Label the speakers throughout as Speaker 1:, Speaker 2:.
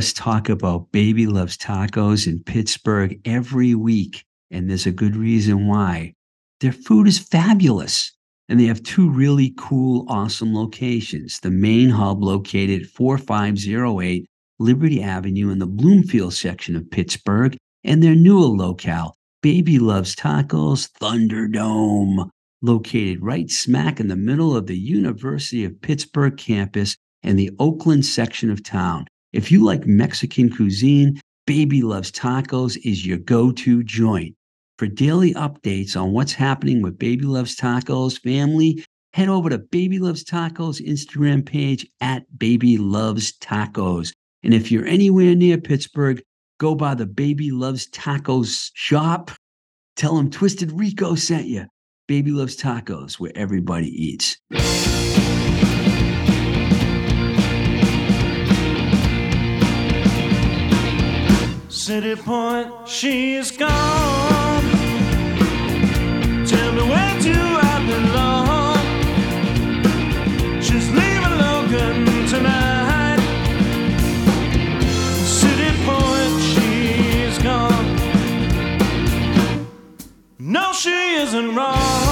Speaker 1: us talk about Baby Loves Tacos in Pittsburgh every week, and there's a good reason why. Their food is fabulous, and they have two really cool, awesome locations. The main hub located at 4508 Liberty Avenue in the Bloomfield section of Pittsburgh, and their newer locale, Baby Loves Tacos Thunderdome, located right smack in the middle of the University of Pittsburgh campus in the Oakland section of town. If you like Mexican cuisine, Baby Loves Tacos is your go to joint. For daily updates on what's happening with Baby Loves Tacos family, head over to Baby Loves Tacos Instagram page at Baby Loves Tacos. And if you're anywhere near Pittsburgh, go by the Baby Loves Tacos shop. Tell them Twisted Rico sent you. Baby Loves Tacos, where everybody eats.
Speaker 2: City Point, she's gone. Tell me where do I belong? She's leaving Logan tonight. City Point, she's gone. No, she isn't wrong.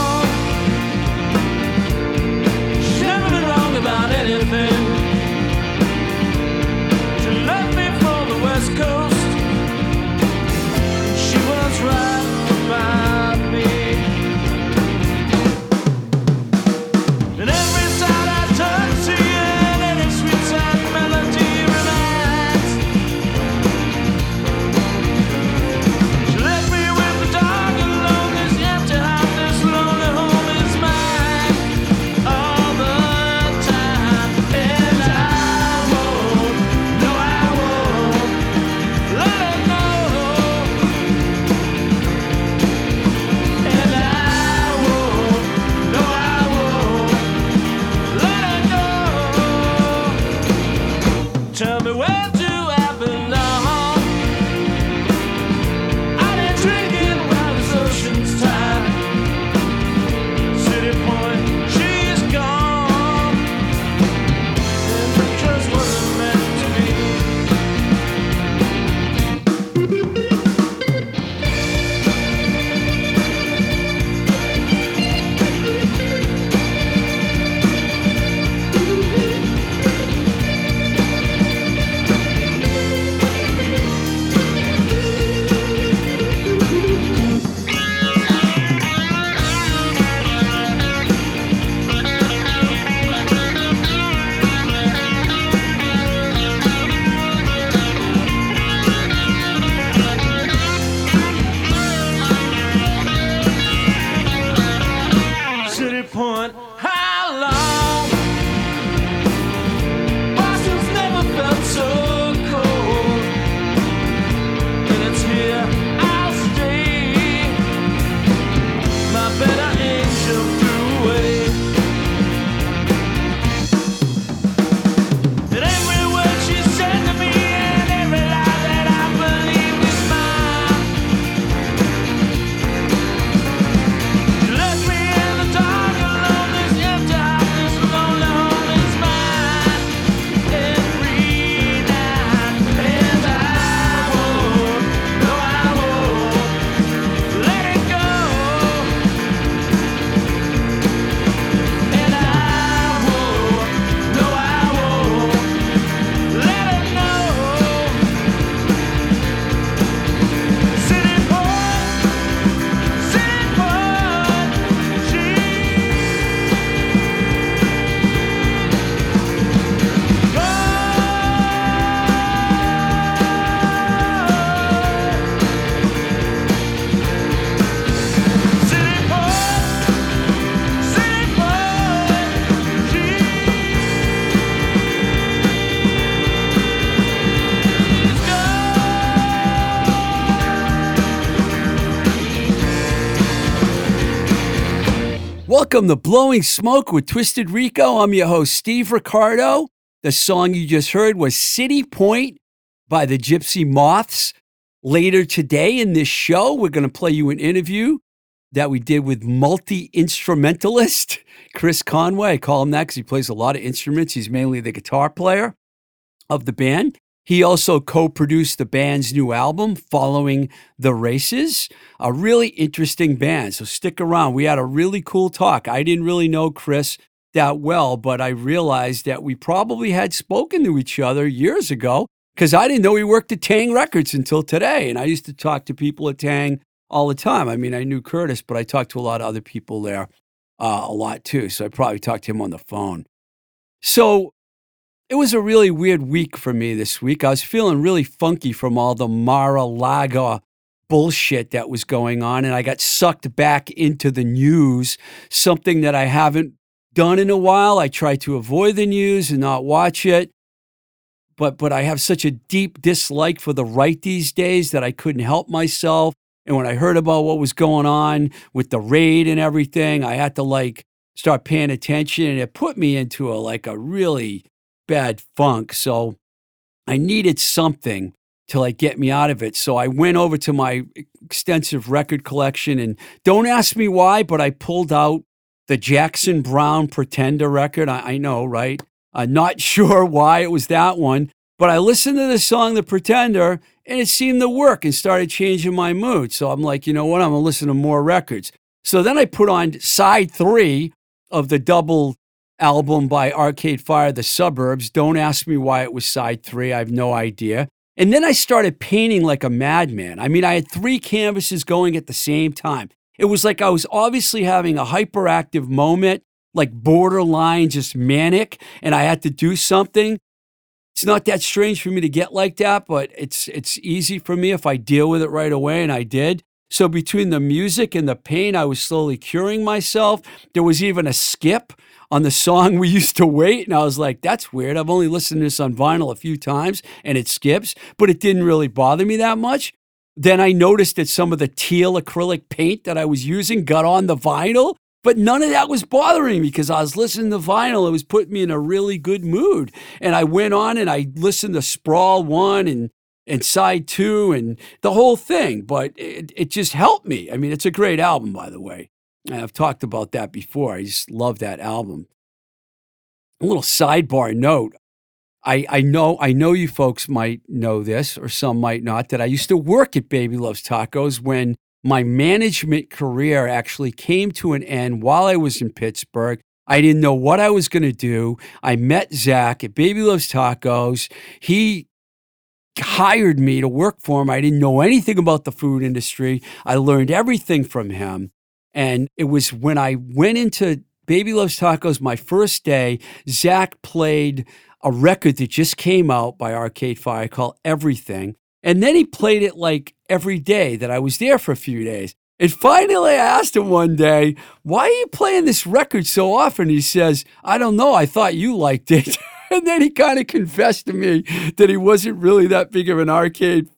Speaker 1: Welcome to Blowing Smoke with Twisted Rico. I'm your host, Steve Ricardo. The song you just heard was City Point by the Gypsy Moths. Later today in this show, we're going to play you an interview that we did with multi instrumentalist Chris Conway. I call him that because he plays a lot of instruments. He's mainly the guitar player of the band. He also co produced the band's new album, Following the Races, a really interesting band. So stick around. We had a really cool talk. I didn't really know Chris that well, but I realized that we probably had spoken to each other years ago because I didn't know he worked at Taang Records until today. And I used to talk to people at Taang all the time. I mean, I knew Curtis, but I talked to a lot of other people there uh, a lot too. So I probably talked to him on the phone. So it was a really weird week for me this week. I was feeling really funky from all the Mar-a-Lago bullshit that was going on, and I got sucked back into the news, something that I haven't done in a while. I try to avoid the news and not watch it. But, but I have such a deep dislike for the right these days that I couldn't help myself. And when I heard about what was going on with the raid and everything, I had to like start paying attention and it put me into a like a really bad funk. So I needed something to like get me out of it. So I went over to my extensive record collection and don't ask me why, but I pulled out the Jackson Browne Pretender record. I, I know, right? I'm not sure why it was that one, but I listened to the song The Pretender and it seemed to work and started changing my mood. So I'm like, you know what? I'm going to listen to more records. So then I put on side three of the double album by Arcade Fire, The Suburbs. Don't ask me why it was side three. I have no idea. And then I started painting like a madman. I mean, I had three canvases going at the same time. It was like I was obviously having a hyperactive moment, like borderline just manic, and I had to do something. It's not that strange for me to get like that, but it's it's easy for me if I deal with it right away, and I did. So between the music and the pain, I was slowly curing myself. There was even a skip on the song we used to wait, and I was like, "That's weird. I've only listened to this on vinyl a few times, and it skips." But it didn't really bother me that much. Then I noticed that some of the teal acrylic paint that I was using got on the vinyl, but none of that was bothering me because I was listening to vinyl. It was putting me in a really good mood. And I went on and I listened to Sprawl 1 and, and Side 2 and the whole thing. But it, it just helped me. I mean, it's a great album, by the way. I've talked about that before. I just love that album. A little sidebar note. I, I know I know you folks might know this or some might not that I used to work at Baby Loves Tacos when my management career actually came to an end while I was in Pittsburgh. I didn't know what I was going to do. I met Zach at Baby Loves Tacos. He hired me to work for him. I didn't know anything about the food industry. I learned everything from him. And it was when I went into Baby Loves Tacos my first day, Zach played a record that just came out by Arcade Fire called Everything. And then he played it like every day that I was there for a few days. And finally, I asked him one day, Why are you playing this record so often? He says, I don't know. I thought you liked it. and then he kind of confessed to me that he wasn't really that big of an arcade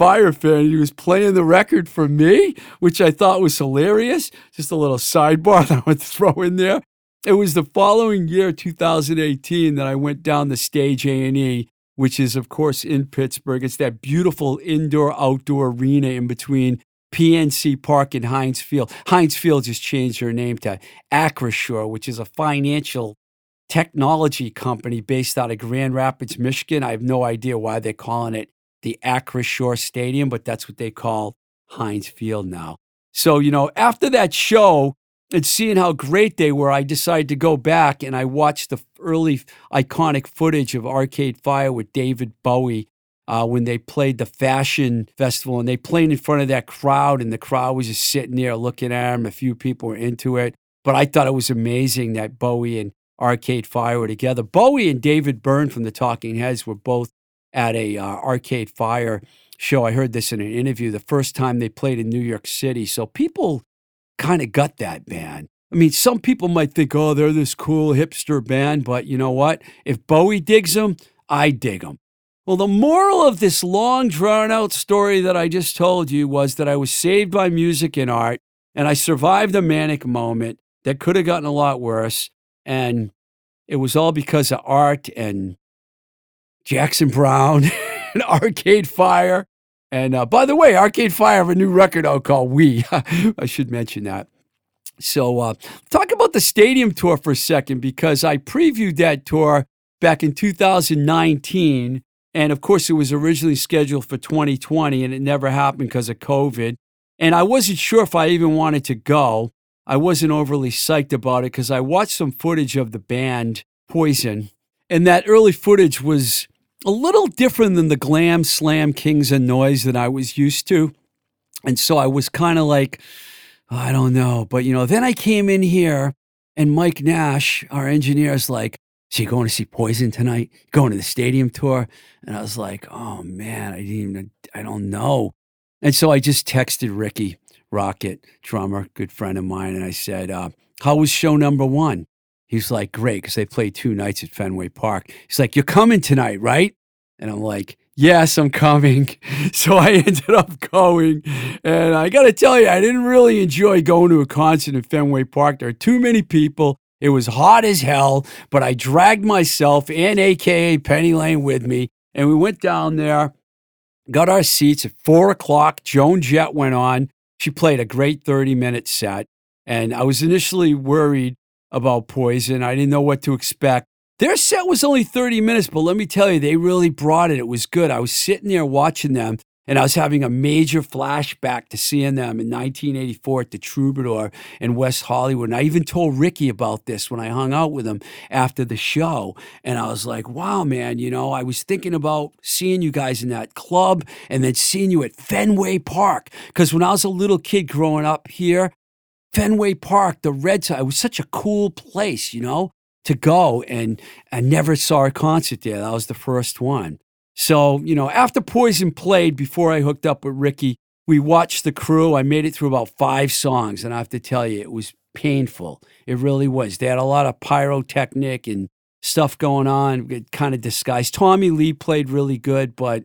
Speaker 1: fire fan. He was playing the record for me, which I thought was hilarious. Just a little sidebar that I would throw in there. It was the following year, 2018, that I went down the Stage AE, which is, of course, in Pittsburgh. It's that beautiful indoor-outdoor arena in between PNC Park and Heinz Field. Heinz Field just changed their name to Acrisure, which is a financial technology company based out of Grand Rapids, Michigan. I have no idea why they're calling it the Acrisure Stadium, but that's what they call Heinz Field now. So, you know, after that show and seeing how great they were, I decided to go back and I watched the early iconic footage of Arcade Fire with David Bowie uh, when they played the fashion festival and they played in front of that crowd and the crowd was just sitting there looking at them. A few people were into it, but I thought it was amazing that Bowie and Arcade Fire were together. Bowie and David Byrne from the Talking Heads were both at a uh, Arcade Fire show. I heard this in an interview the first time they played in New York City. So people kind of got that band. I mean, some people might think, oh, they're this cool hipster band, but you know what? If Bowie digs them, I dig them. Well, the moral of this long, drawn out story that I just told you was that I was saved by music and art, and I survived a manic moment that could have gotten a lot worse. And it was all because of art and Jackson Browne and Arcade Fire. And uh, by the way, Arcade Fire have a new record out called We. I should mention that. So, uh, talk about the stadium tour for a second because I previewed that tour back in 2019 And of course, it was originally scheduled for 2020 and it never happened because of COVID. And I wasn't sure if I even wanted to go. I wasn't overly psyched about it because I watched some footage of the band Poison. And that early footage was a little different than the glam slam kings and noise that I was used to. And so I was kind of like, "Oh, I don't know. But, you know, then I came in here and Mike Nash, our engineer, is like, So you going to see Poison tonight? Going to the stadium tour? And I was like, Oh man, I didn't even, I don't know. And so I just texted Rikki Rockett, drummer, good friend of mine, and I said, uh, How was show number one? He's like, Great, because they played two nights at Fenway Park. He's like, You're coming tonight, right? And I'm like, Yes, I'm coming. So I ended up going. And I got to tell you, I didn't really enjoy going to a concert in Fenway Park. There are too many people. It was hot as hell, but I dragged myself and AKA Penny Lane with me. And we went down there, got our seats at four o'clock. Joan Jett went on. She played a great 30 minute set. And I was initially worried about Poison. I didn't know what to expect. Their set was only 30 minutes, but let me tell you, they really brought it. It was good. I was sitting there watching them, and I was having a major flashback to seeing them in 1984 at the Troubadour in West Hollywood. And I even told Rikki about this when I hung out with him after the show. And I was like, wow, man, you know, I was thinking about seeing you guys in that club and then seeing you at Fenway Park. Because when I was a little kid growing up here, Fenway Park, the Red Sox, it was such a cool place, you know, to go. And I never saw a concert there. That was the first one. So, you know, after Poison played, before I hooked up with Rikki, we watched the Crue. I made it through about five songs. And I have to tell you, it was painful. It really was. They had a lot of pyrotechnic and stuff going on, it kind of disguised. Tommy Lee played really good, but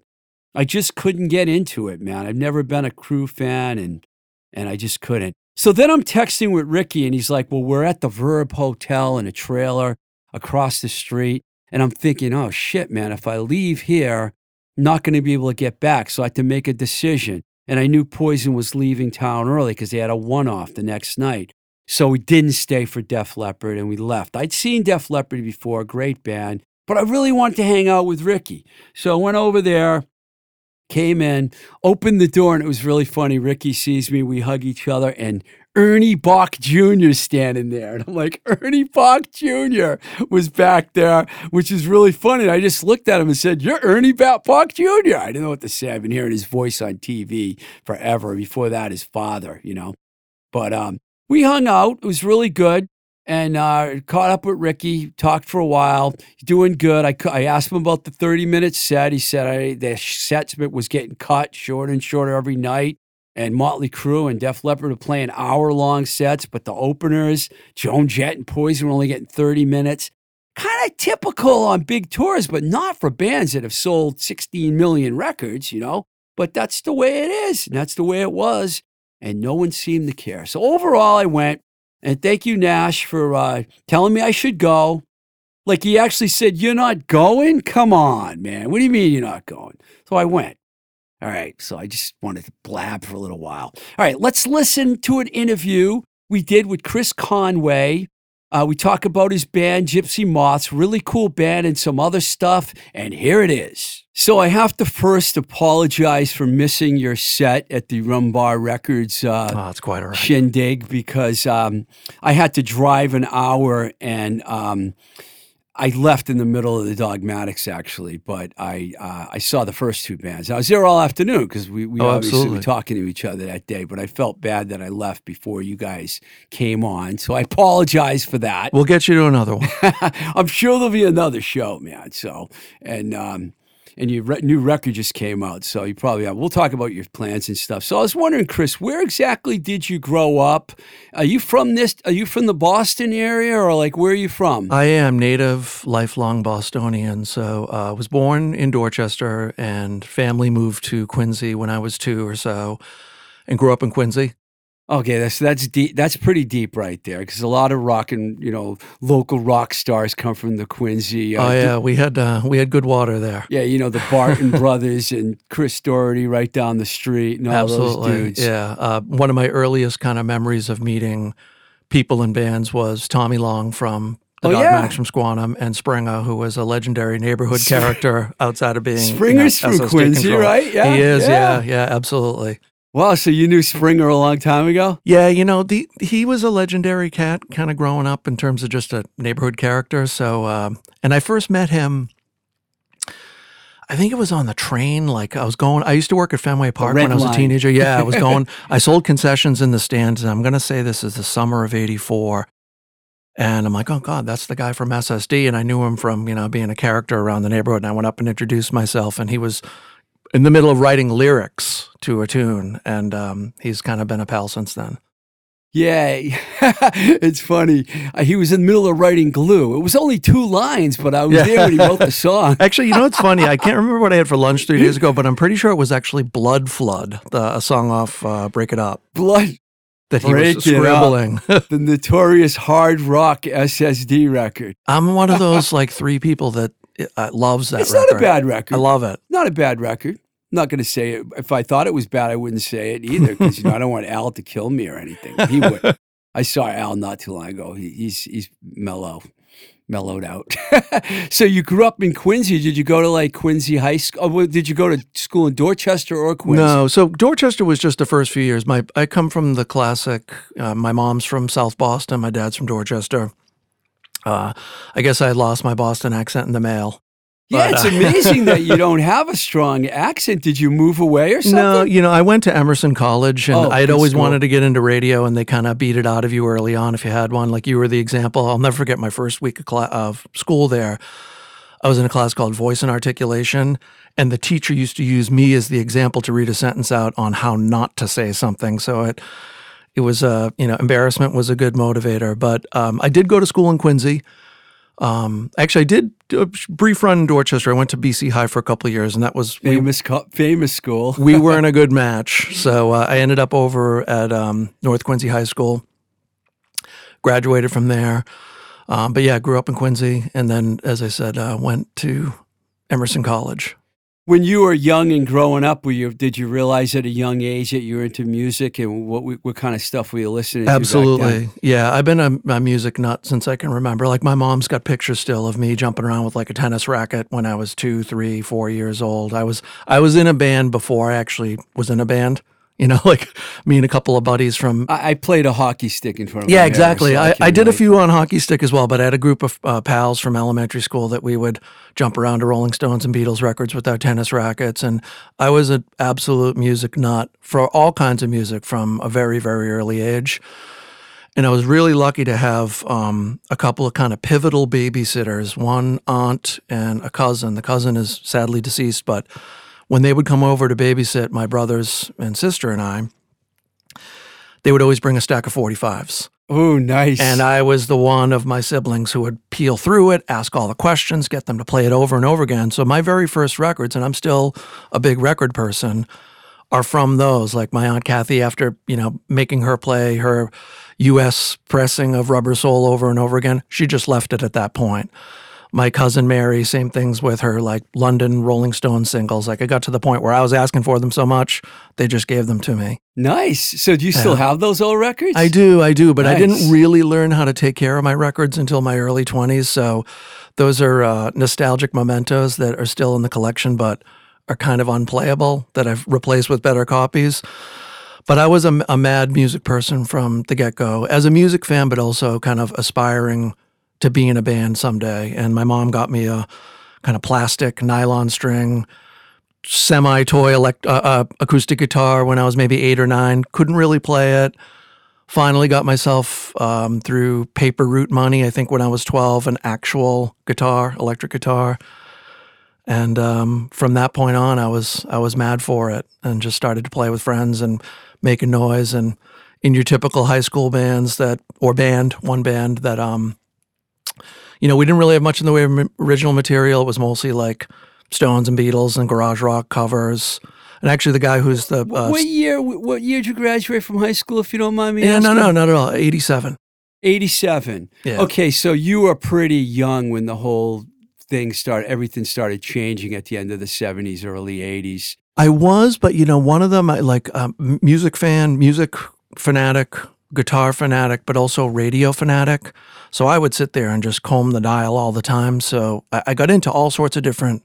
Speaker 1: I just couldn't get into it, man. I've never been a Crue fan and and I just couldn't. So then I'm texting with Rikki and he's like, Well, we're at the Verb Hotel in a trailer across the street. And I'm thinking, oh shit, man, if I leave here, I'm not going to be able to get back. So I had to make a decision. And I knew Poison was leaving town early because they had a one off the next night. So we didn't stay for Def Leppard and we left. I'd seen Def Leppard before, great band, but I really wanted to hang out with Rikki. So I went over there, came in, opened the door, and it was really funny. Rikki sees me, we hug each other, and Ernie Boch Jr. standing there. And I'm like, Ernie Boch Jr. was back there, which is really funny. And I just looked at him and said, You're Ernie Ba- Boch Jr. I didn't know what to say. I've been hearing his voice on TV forever. Before that, his father, you know. But um, we hung out. It was really good. And uh, caught up with Rikki, talked for a while. Doing good. I, I asked him about the 30 minute set. He said I, the set was getting cut shorter and shorter every night and Motley Crue and Def Leppard are playing hour long sets, but the openers, Joan Jett and Poison, were only getting 30 minutes. Kind of typical on big tours, but not for bands that have sold 16 million records, you know? But that's the way it is, and that's the way it was, and no one seemed to care. So overall, I went, and thank you, Nash, for uh, telling me I should go. Like he actually said, You're not going? Come on, man. What do you mean you're not going? So I went. All right. So I just wanted to blab for a little while. All right. Let's listen to an interview we did with Chris Conway. Uh, we talk about his band, Gypsy Moths, really cool band, and some other stuff. And here it is. So I have to first apologize for missing your set at the Rumbar Records uh,
Speaker 3: Oh, it's quite all right.
Speaker 1: shindig because um, I had to drive an hour and um, I left in the middle of the Dogmatics actually, but I uh, I saw the first two bands. I was there all afternoon because we, we
Speaker 3: Oh,
Speaker 1: obviously were talking to each other that day, but I felt bad that I left before you guys came on. So I apologize for that.
Speaker 3: We'll get you to another one.
Speaker 1: I'm sure there'll be another show, man. So, and um, and your re- new record just came out, so you probably have. We'll talk about your plans and stuff. So I was wondering, Chris, where exactly did you grow up? Are you from this? Are you from the Boston area, or like where are you from?
Speaker 3: I am native, lifelong Bostonian. So I uh, was born in Dorchester, and family moved to Quincy when I was two or so, and grew up in Quincy.
Speaker 1: Okay, that's that's deep. That's pretty deep right there, because a lot of rock and you know local rock stars come from the Quincy. uh,
Speaker 3: oh yeah, we had uh, we had good water there.
Speaker 1: yeah, you know the Barton brothers and Chris Doherty right down the street and all
Speaker 3: Absolutely,
Speaker 1: those dudes.
Speaker 3: yeah. Uh, one of my earliest kind of memories of meeting people in bands was Tommy Long from the
Speaker 1: Oh,
Speaker 3: dog
Speaker 1: yeah.
Speaker 3: Max from Squantum, and Springa, who was a legendary neighborhood character outside of being you know,
Speaker 1: Springa's from Quincy,
Speaker 3: control.
Speaker 1: right? Yeah,
Speaker 3: he is.
Speaker 1: yeah.
Speaker 3: Yeah, yeah, absolutely.
Speaker 1: Wow, so you knew Springa a long time ago?
Speaker 3: Yeah, you know, the he was a legendary cat, kind of growing up in terms of just a neighborhood character. So, um, and I first met him. I think it was on the train. Like I was going. I used to work at Fenway Park when I was
Speaker 1: line.
Speaker 3: a teenager. Yeah, I was going. I sold concessions in the stands, and I'm going to say this is the summer of '84. And I'm like, oh God, that's the guy from SSD. And I knew him from, you know, being a character around the neighborhood. And I went up and introduced myself. And he was in the middle of writing lyrics to a tune. And um, he's kind of been a pal since then.
Speaker 1: Yeah, it's funny. Uh, He was in the middle of writing Glue. It was only two lines, but I was
Speaker 3: Yeah.
Speaker 1: there when he wrote the song.
Speaker 3: Actually, you know what's funny? I can't remember what I had for lunch three days ago, but I'm pretty sure it was actually Blood Flood, the, a song off uh, Break It Up
Speaker 1: Blood,
Speaker 3: that he
Speaker 1: Break
Speaker 3: was scribbling.
Speaker 1: the notorious hard rock SSD record.
Speaker 3: I'm one of those like three people that uh, loves that
Speaker 1: it's
Speaker 3: record.
Speaker 1: not a bad record.
Speaker 3: I love it.
Speaker 1: not a bad record. I'm not going to say it. If I thought it was bad, I wouldn't say it either because you know I don't want Al to kill me or anything. He would. I saw Al not too long ago. He, he's he's mellow, mellowed out. so you grew up in Quincy. Did you go to like Quincy High School? Oh, did you go to school in Dorchester or Quincy?
Speaker 3: No, so Dorchester was just the first few years. My I come from the classic. Uh, my mom's from South Boston. My dad's from Dorchester. Uh, I guess I lost my Boston accent in the mail.
Speaker 1: Yeah,
Speaker 3: But,
Speaker 1: it's
Speaker 3: uh,
Speaker 1: amazing that you don't have a strong accent. Did you move away or something?
Speaker 3: No, you know, I went to Emerson College and
Speaker 1: Oh,
Speaker 3: I'd always
Speaker 1: school.
Speaker 3: wanted to get into radio and they kind of beat it out of you early on if you had one. Like you were the example. I'll never forget my first week of, cla- of school there. I was in a class called Voice and Articulation, and the teacher used to use me as the example to read a sentence out on how not to say something. So it it was uh, you know embarrassment was a good motivator. But um, I did go to school in Quincy. Um, actually, I did a brief run in Dorchester. I went to BC High for a couple of years, and that was we
Speaker 1: famous co- famous school.
Speaker 3: we weren't a good match. So uh, I ended up over at um, North Quincy High School, graduated from there. Um, but yeah, grew up in Quincy. And then, as I said, uh, went to Emerson College.
Speaker 1: When you were young and growing up, were you, did you realize at a young age that you were into music and what what kind of stuff were you listening to?
Speaker 3: Absolutely. Yeah. I've been a, a music nut since I can remember. Like, my mom's got pictures still of me jumping around with like a tennis racket when I was two, three, four years old. I was, I was in a band before I actually was in a band. You know, like me and a couple of buddies from
Speaker 1: I, I played a hockey stick in front of.
Speaker 3: Yeah,
Speaker 1: mirror,
Speaker 3: exactly.
Speaker 1: so
Speaker 3: I,
Speaker 1: can
Speaker 3: I did a few on hockey stick as well, but I had a group of uh, pals from elementary school that we would jump around to Rolling Stones and Beatles records with our tennis rackets. And I was an absolute music nut for all kinds of music from a very, very early age. And I was really lucky to have um, a couple of kind of pivotal babysitters, one aunt and a cousin. The cousin is sadly deceased, but when they would come over to babysit my brothers and sister and I, they would always bring a stack of 45s.
Speaker 1: Oh, nice.
Speaker 3: And I was the one of my siblings who would peel through it, ask all the questions, get them to play it over and over again. So my very first records, and I'm still a big record person, are from those. Like my aunt Kathy, after you know making her play her U.S. pressing of Rubber Soul over and over again, she just left it at that point. My cousin Mary, same things with her, like London Rolling Stone singles. Like I got to the point where I was asking for them so much, they just gave them to me.
Speaker 1: nice. So do you still have those old records?
Speaker 3: I do, I do, but I didn't really learn how to take care of my records until my early 20s. So those are uh, nostalgic mementos that are still in the collection, but are kind of unplayable that I've replaced with better copies. But I was a, a mad music person from the get go, as a music fan, but also kind of aspiring to be in a band someday. And my mom got me a kind of plastic nylon string semi toy elect- uh, uh, acoustic guitar when I was maybe eight or nine. Couldn't really play it. Finally, got myself um, through paper route money. I think when I was twelve, an actual guitar, electric guitar, and um, from that point on, I was I was mad for it, and just started to play with friends and make a noise. And in your typical high school bands that, or band, one band that, um, you know, we didn't really have much in the way of m- original material. It was mostly like Stones and Beatles and garage rock covers. And actually, the guy who's the uh,
Speaker 1: what year? What year did you graduate from high school? If you don't mind me
Speaker 3: yeah, no,
Speaker 1: asking.
Speaker 3: no, not at all. Eighty-seven.
Speaker 1: Eighty-seven.
Speaker 3: Yeah.
Speaker 1: Okay, so you were pretty young when the whole thing started. Everything started changing at the end of the seventies, early eighties.
Speaker 3: I was, but you know, one of them, I like um, music fan, music fanatic, guitar fanatic, but also radio fanatic. So I would sit there and just comb the dial all the time. So I, I got into all sorts of different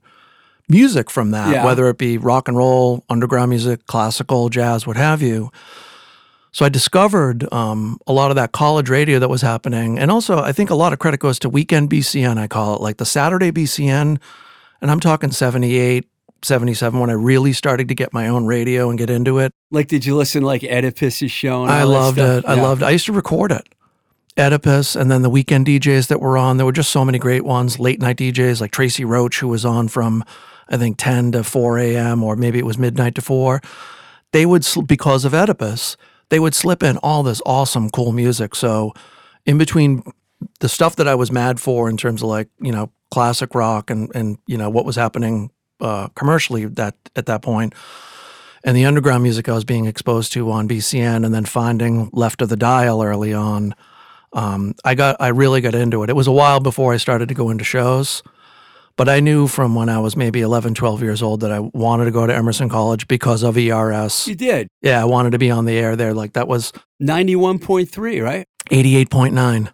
Speaker 3: music from that,
Speaker 1: Yeah.
Speaker 3: whether it be rock and roll, underground music, classical, jazz, what have you. So I discovered um, a lot of that college radio that was happening. And also, I think a lot of credit goes to Weekend BCN, I call it, like the Saturday BCN. And I'm talking 78, 77 when I really started to get my own radio and get into it.
Speaker 1: Like, did you listen like Oedipus's show? And
Speaker 3: I loved it. I loved it. I used to record it. Oedipus and then the weekend DJs that were on. There were just so many great ones. Late night DJs like Tracy Roach, who was on from, I think, 10 to 4 a.m., or maybe it was midnight to 4. They would, because of Oedipus, they would slip in all this awesome, cool music. So, in between the stuff that I was mad for in terms of like, you know, classic rock and, and you know, what was happening uh, commercially that at that point, and the underground music I was being exposed to on BCN, and then finding Left of the Dial early on, um, I got I really got into it. It was a while before I started to go into shows, but I knew from when I was maybe 11, 12 years old that I wanted to go to Emerson College because of ERS.
Speaker 1: You did
Speaker 3: Yeah, I wanted to be on the air there. Like that was
Speaker 1: ninety-one point three, right?
Speaker 3: 88.9.
Speaker 1: Eighty-eight point nine.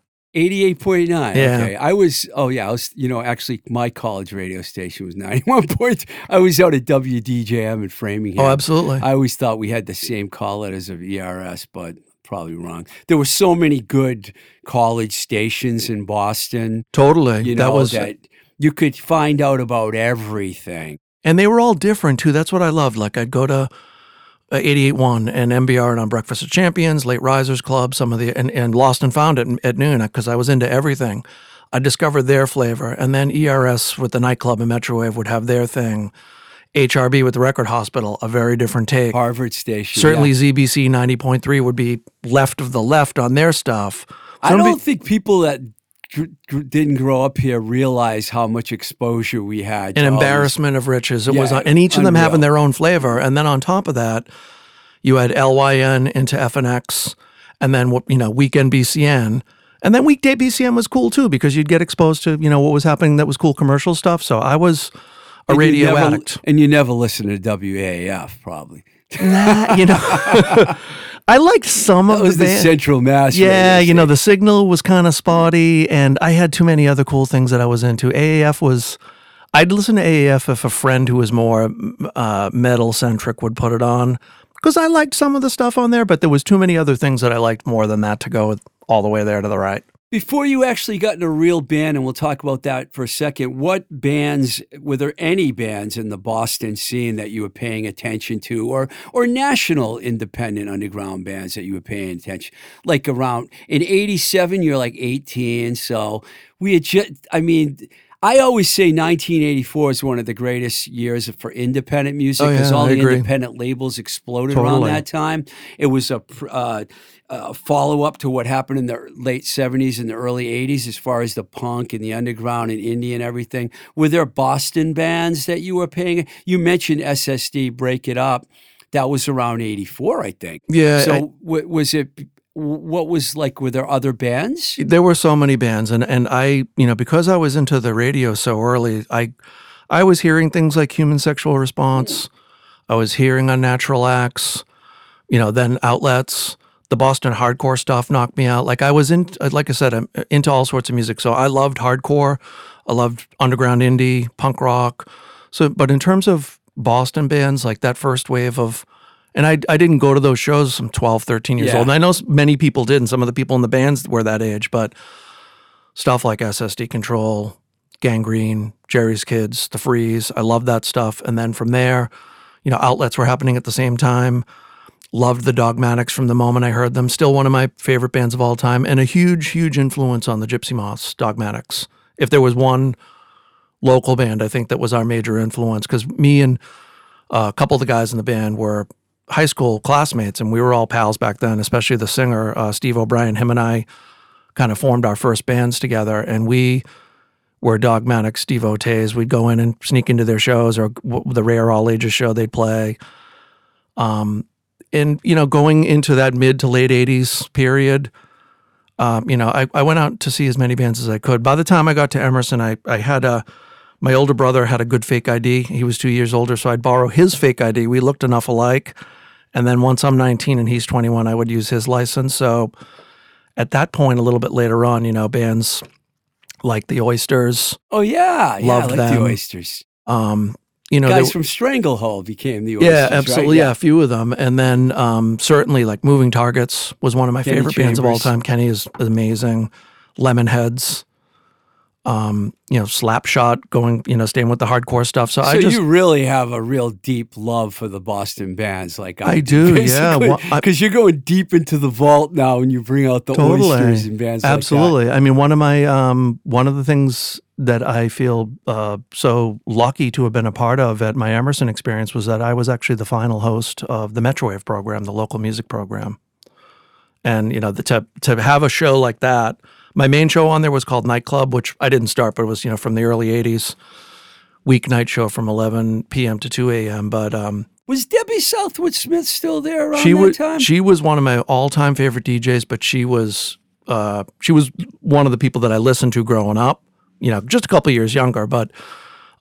Speaker 3: Yeah.
Speaker 1: Okay, I was. Oh yeah, I was. You know, actually, my college radio station was ninety-one point. I was out at WDJM in Framingham.
Speaker 3: Oh, absolutely.
Speaker 1: I always thought we had the same call letters of ERS, but probably wrong. There were so many good college stations in Boston.
Speaker 3: totally.
Speaker 1: You know
Speaker 3: that was
Speaker 1: that you could find out about everything.
Speaker 3: And they were all different too. That's what I loved. Like I'd go to uh, 88.1 and MBR and on Breakfast of Champions, Late Risers Club, some of the, and, and Lost and Found at, at noon because I was into everything. I discovered their flavor. And then ERS with the nightclub and Metrowave would have their thing. HRB with the Record Hospital, a very different take.
Speaker 1: Harvard station.
Speaker 3: Certainly
Speaker 1: yeah.
Speaker 3: ZBC 90.3 would be left of the left on their stuff.
Speaker 1: I don't
Speaker 3: be-
Speaker 1: think people that didn't grow up here realize how much exposure we had.
Speaker 3: an
Speaker 1: to all these-
Speaker 3: embarrassment of riches. It was,
Speaker 1: Yeah,
Speaker 3: and each of them
Speaker 1: unreal.
Speaker 3: having their own flavor. And then on top of that, you had LYN into FNX, and then what you know, weekend BCN, and then weekday BCN was cool too because you'd get exposed to you know what was happening that was cool commercial stuff. So I was a
Speaker 1: And
Speaker 3: radio
Speaker 1: never-
Speaker 3: addict.
Speaker 1: and you never listened to WAAF, probably.
Speaker 3: Nah, you know, I liked some
Speaker 1: That
Speaker 3: of
Speaker 1: was
Speaker 3: the band.
Speaker 1: Central Mass.
Speaker 3: Yeah, you know, the signal was kind of spotty, and I had too many other cool things that I was into. AAF was, I'd listen to AAF if a friend who was more uh, metal centric would put it on, because I liked some of the stuff on there, but there was too many other things that I liked more than that to go all the way there to the right.
Speaker 1: Before you actually got in a real band, and we'll talk about that for a second, what bands, were there any bands in the Boston scene that you were paying attention to, or or national independent underground bands that you were paying attention? Like around in '87, you're like 18, so we had just, I mean, I always say 1984 is one of the greatest years for independent music
Speaker 3: Oh,
Speaker 1: because
Speaker 3: yeah,
Speaker 1: all
Speaker 3: I
Speaker 1: the
Speaker 3: agree.
Speaker 1: independent labels exploded around that time. It was a uh, uh, follow up to what happened in the late 70s and the early 80s as far as the punk and the underground and indie and everything. Were there Boston bands that you were paying? You mentioned SSD, Break It Up. That was around 84, I think.
Speaker 3: Yeah,
Speaker 1: So
Speaker 3: I-
Speaker 1: was it, what was like, were there other bands?
Speaker 3: there were so many bands, and and I, you know, because I was into the radio so early, I, I was hearing things like Human Sexual Response, I was hearing Unnatural Axe, you know, then outlets. The Boston hardcore stuff knocked me out. Like I was in, like I said, I'm into all sorts of music. So I loved hardcore, I loved underground indie, punk rock. So, but in terms of Boston bands, like that first wave of, and I, I didn't go to those shows. I'm 12, 13 years
Speaker 1: Yeah.
Speaker 3: old. And I know many people did, and some of the people in the bands were that age, but stuff like SSD Control, Gang Green, Jerry's Kids, The Freeze, I loved that stuff. And then from there, you know, outlets were happening at the same time. Loved the Dogmatics from the moment I heard them. Still one of my favorite bands of all time, and a huge, huge influence on the Gypsy Moths, Dogmatics. If there was one local band, I think that was our major influence because me and uh, a couple of the guys in the band were high school classmates, and we were all pals back then. Especially the singer uh, Steve O'Brien. Him and I kind of formed our first bands together, and we were dogmatic Steve O'Tays. We'd go in and sneak into their shows or the Rare All Ages show they'd play. Um, and you know, going into that mid to late '80s period, um, you know, I, I went out to see as many bands as I could. By the time I got to Emerson, I I had a my older brother had a good fake ID. He was two years older, so I'd borrow his fake ID. We looked enough alike, And then once I'm 19 and he's 21, I would use his license. So at that point, a little bit later on, you know, bands like the Oysters,
Speaker 1: Oh yeah, yeah.
Speaker 3: Loved
Speaker 1: I like
Speaker 3: them.
Speaker 1: the oysters.
Speaker 3: um, you know,
Speaker 1: Guys
Speaker 3: they-
Speaker 1: from Stranglehold became the oysters.
Speaker 3: yeah,
Speaker 1: right?
Speaker 3: absolutely, yeah. a few of them, and then um, certainly like Moving Targets was one of my
Speaker 1: Kenny
Speaker 3: favorite bands of all time. Kenny is amazing. Lemonheads, um, you know, Slapshot, going, you know, staying with the hardcore stuff. So,
Speaker 1: So
Speaker 3: I just
Speaker 1: you really have a real deep love for the Boston bands, like I,
Speaker 3: I do, yeah. Well,
Speaker 1: Because you're going deep into the vault now, and you bring out the
Speaker 3: Totally.
Speaker 1: oysters and bands.
Speaker 3: Absolutely. I mean, one of my um, one of the things that I feel uh, so lucky to have been a part of at my Emerson experience was that I was actually the final host of the Metrowave program, the local music program. And you know, the, to to have a show like that, my main show on there was called Nightclub, which I didn't start, but it was you know from the early '80s, weeknight show from 11 p.m. to 2 a.m. But um,
Speaker 1: Was Debbie Southwood Smith still there around
Speaker 3: she
Speaker 1: that
Speaker 3: was
Speaker 1: time?
Speaker 3: she was one of my all-time favorite DJs, but she was uh, she was one of the people that I listened to growing up. You know, just a couple years younger, but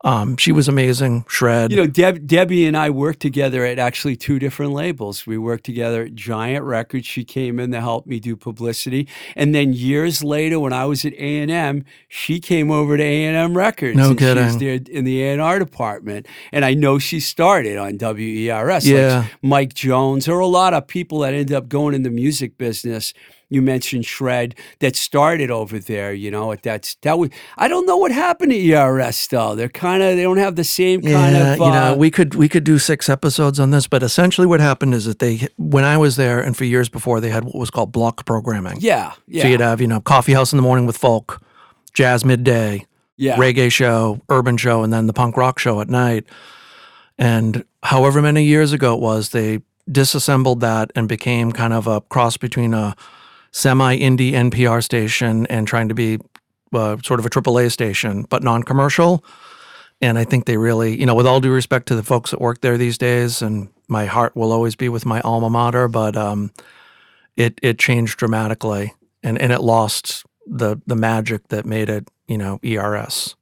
Speaker 3: um, she was amazing. Shred.
Speaker 1: You know, Deb, Debbie and I worked together at actually two different labels. We worked together at Giant Records. She came in to help me do publicity, and then years later, when I was at A and M, she came over to A and M Records.
Speaker 3: No
Speaker 1: and She was there in the A and R department, and I know she started on WERS.
Speaker 3: Yeah.
Speaker 1: like Mike Jones. There were a lot of people that ended up going in the music business. You mentioned Shred that started over there. You know, at that that was. I don't know what happened to ERS though. They're kind of they don't have the same kind
Speaker 3: yeah,
Speaker 1: of.
Speaker 3: you know,
Speaker 1: uh,
Speaker 3: we could we could do six episodes on this, but essentially what happened is that they when I was there and for years before they had what was called block programming.
Speaker 1: Yeah, yeah,
Speaker 3: So you'd have you know coffee house in the morning with folk, jazz midday,
Speaker 1: yeah.
Speaker 3: reggae show, urban show, and then the punk rock show at night. And however many years ago it was, they disassembled that and became kind of a cross between a semi indie NPR station and trying to be uh, sort of a AAA station, but non commercial. And I think they really, you know, with all due respect to the folks that work there these days, and my heart will always be with my alma mater, but um, it it changed dramatically, and and it lost the the magic that made it, you know, ERS.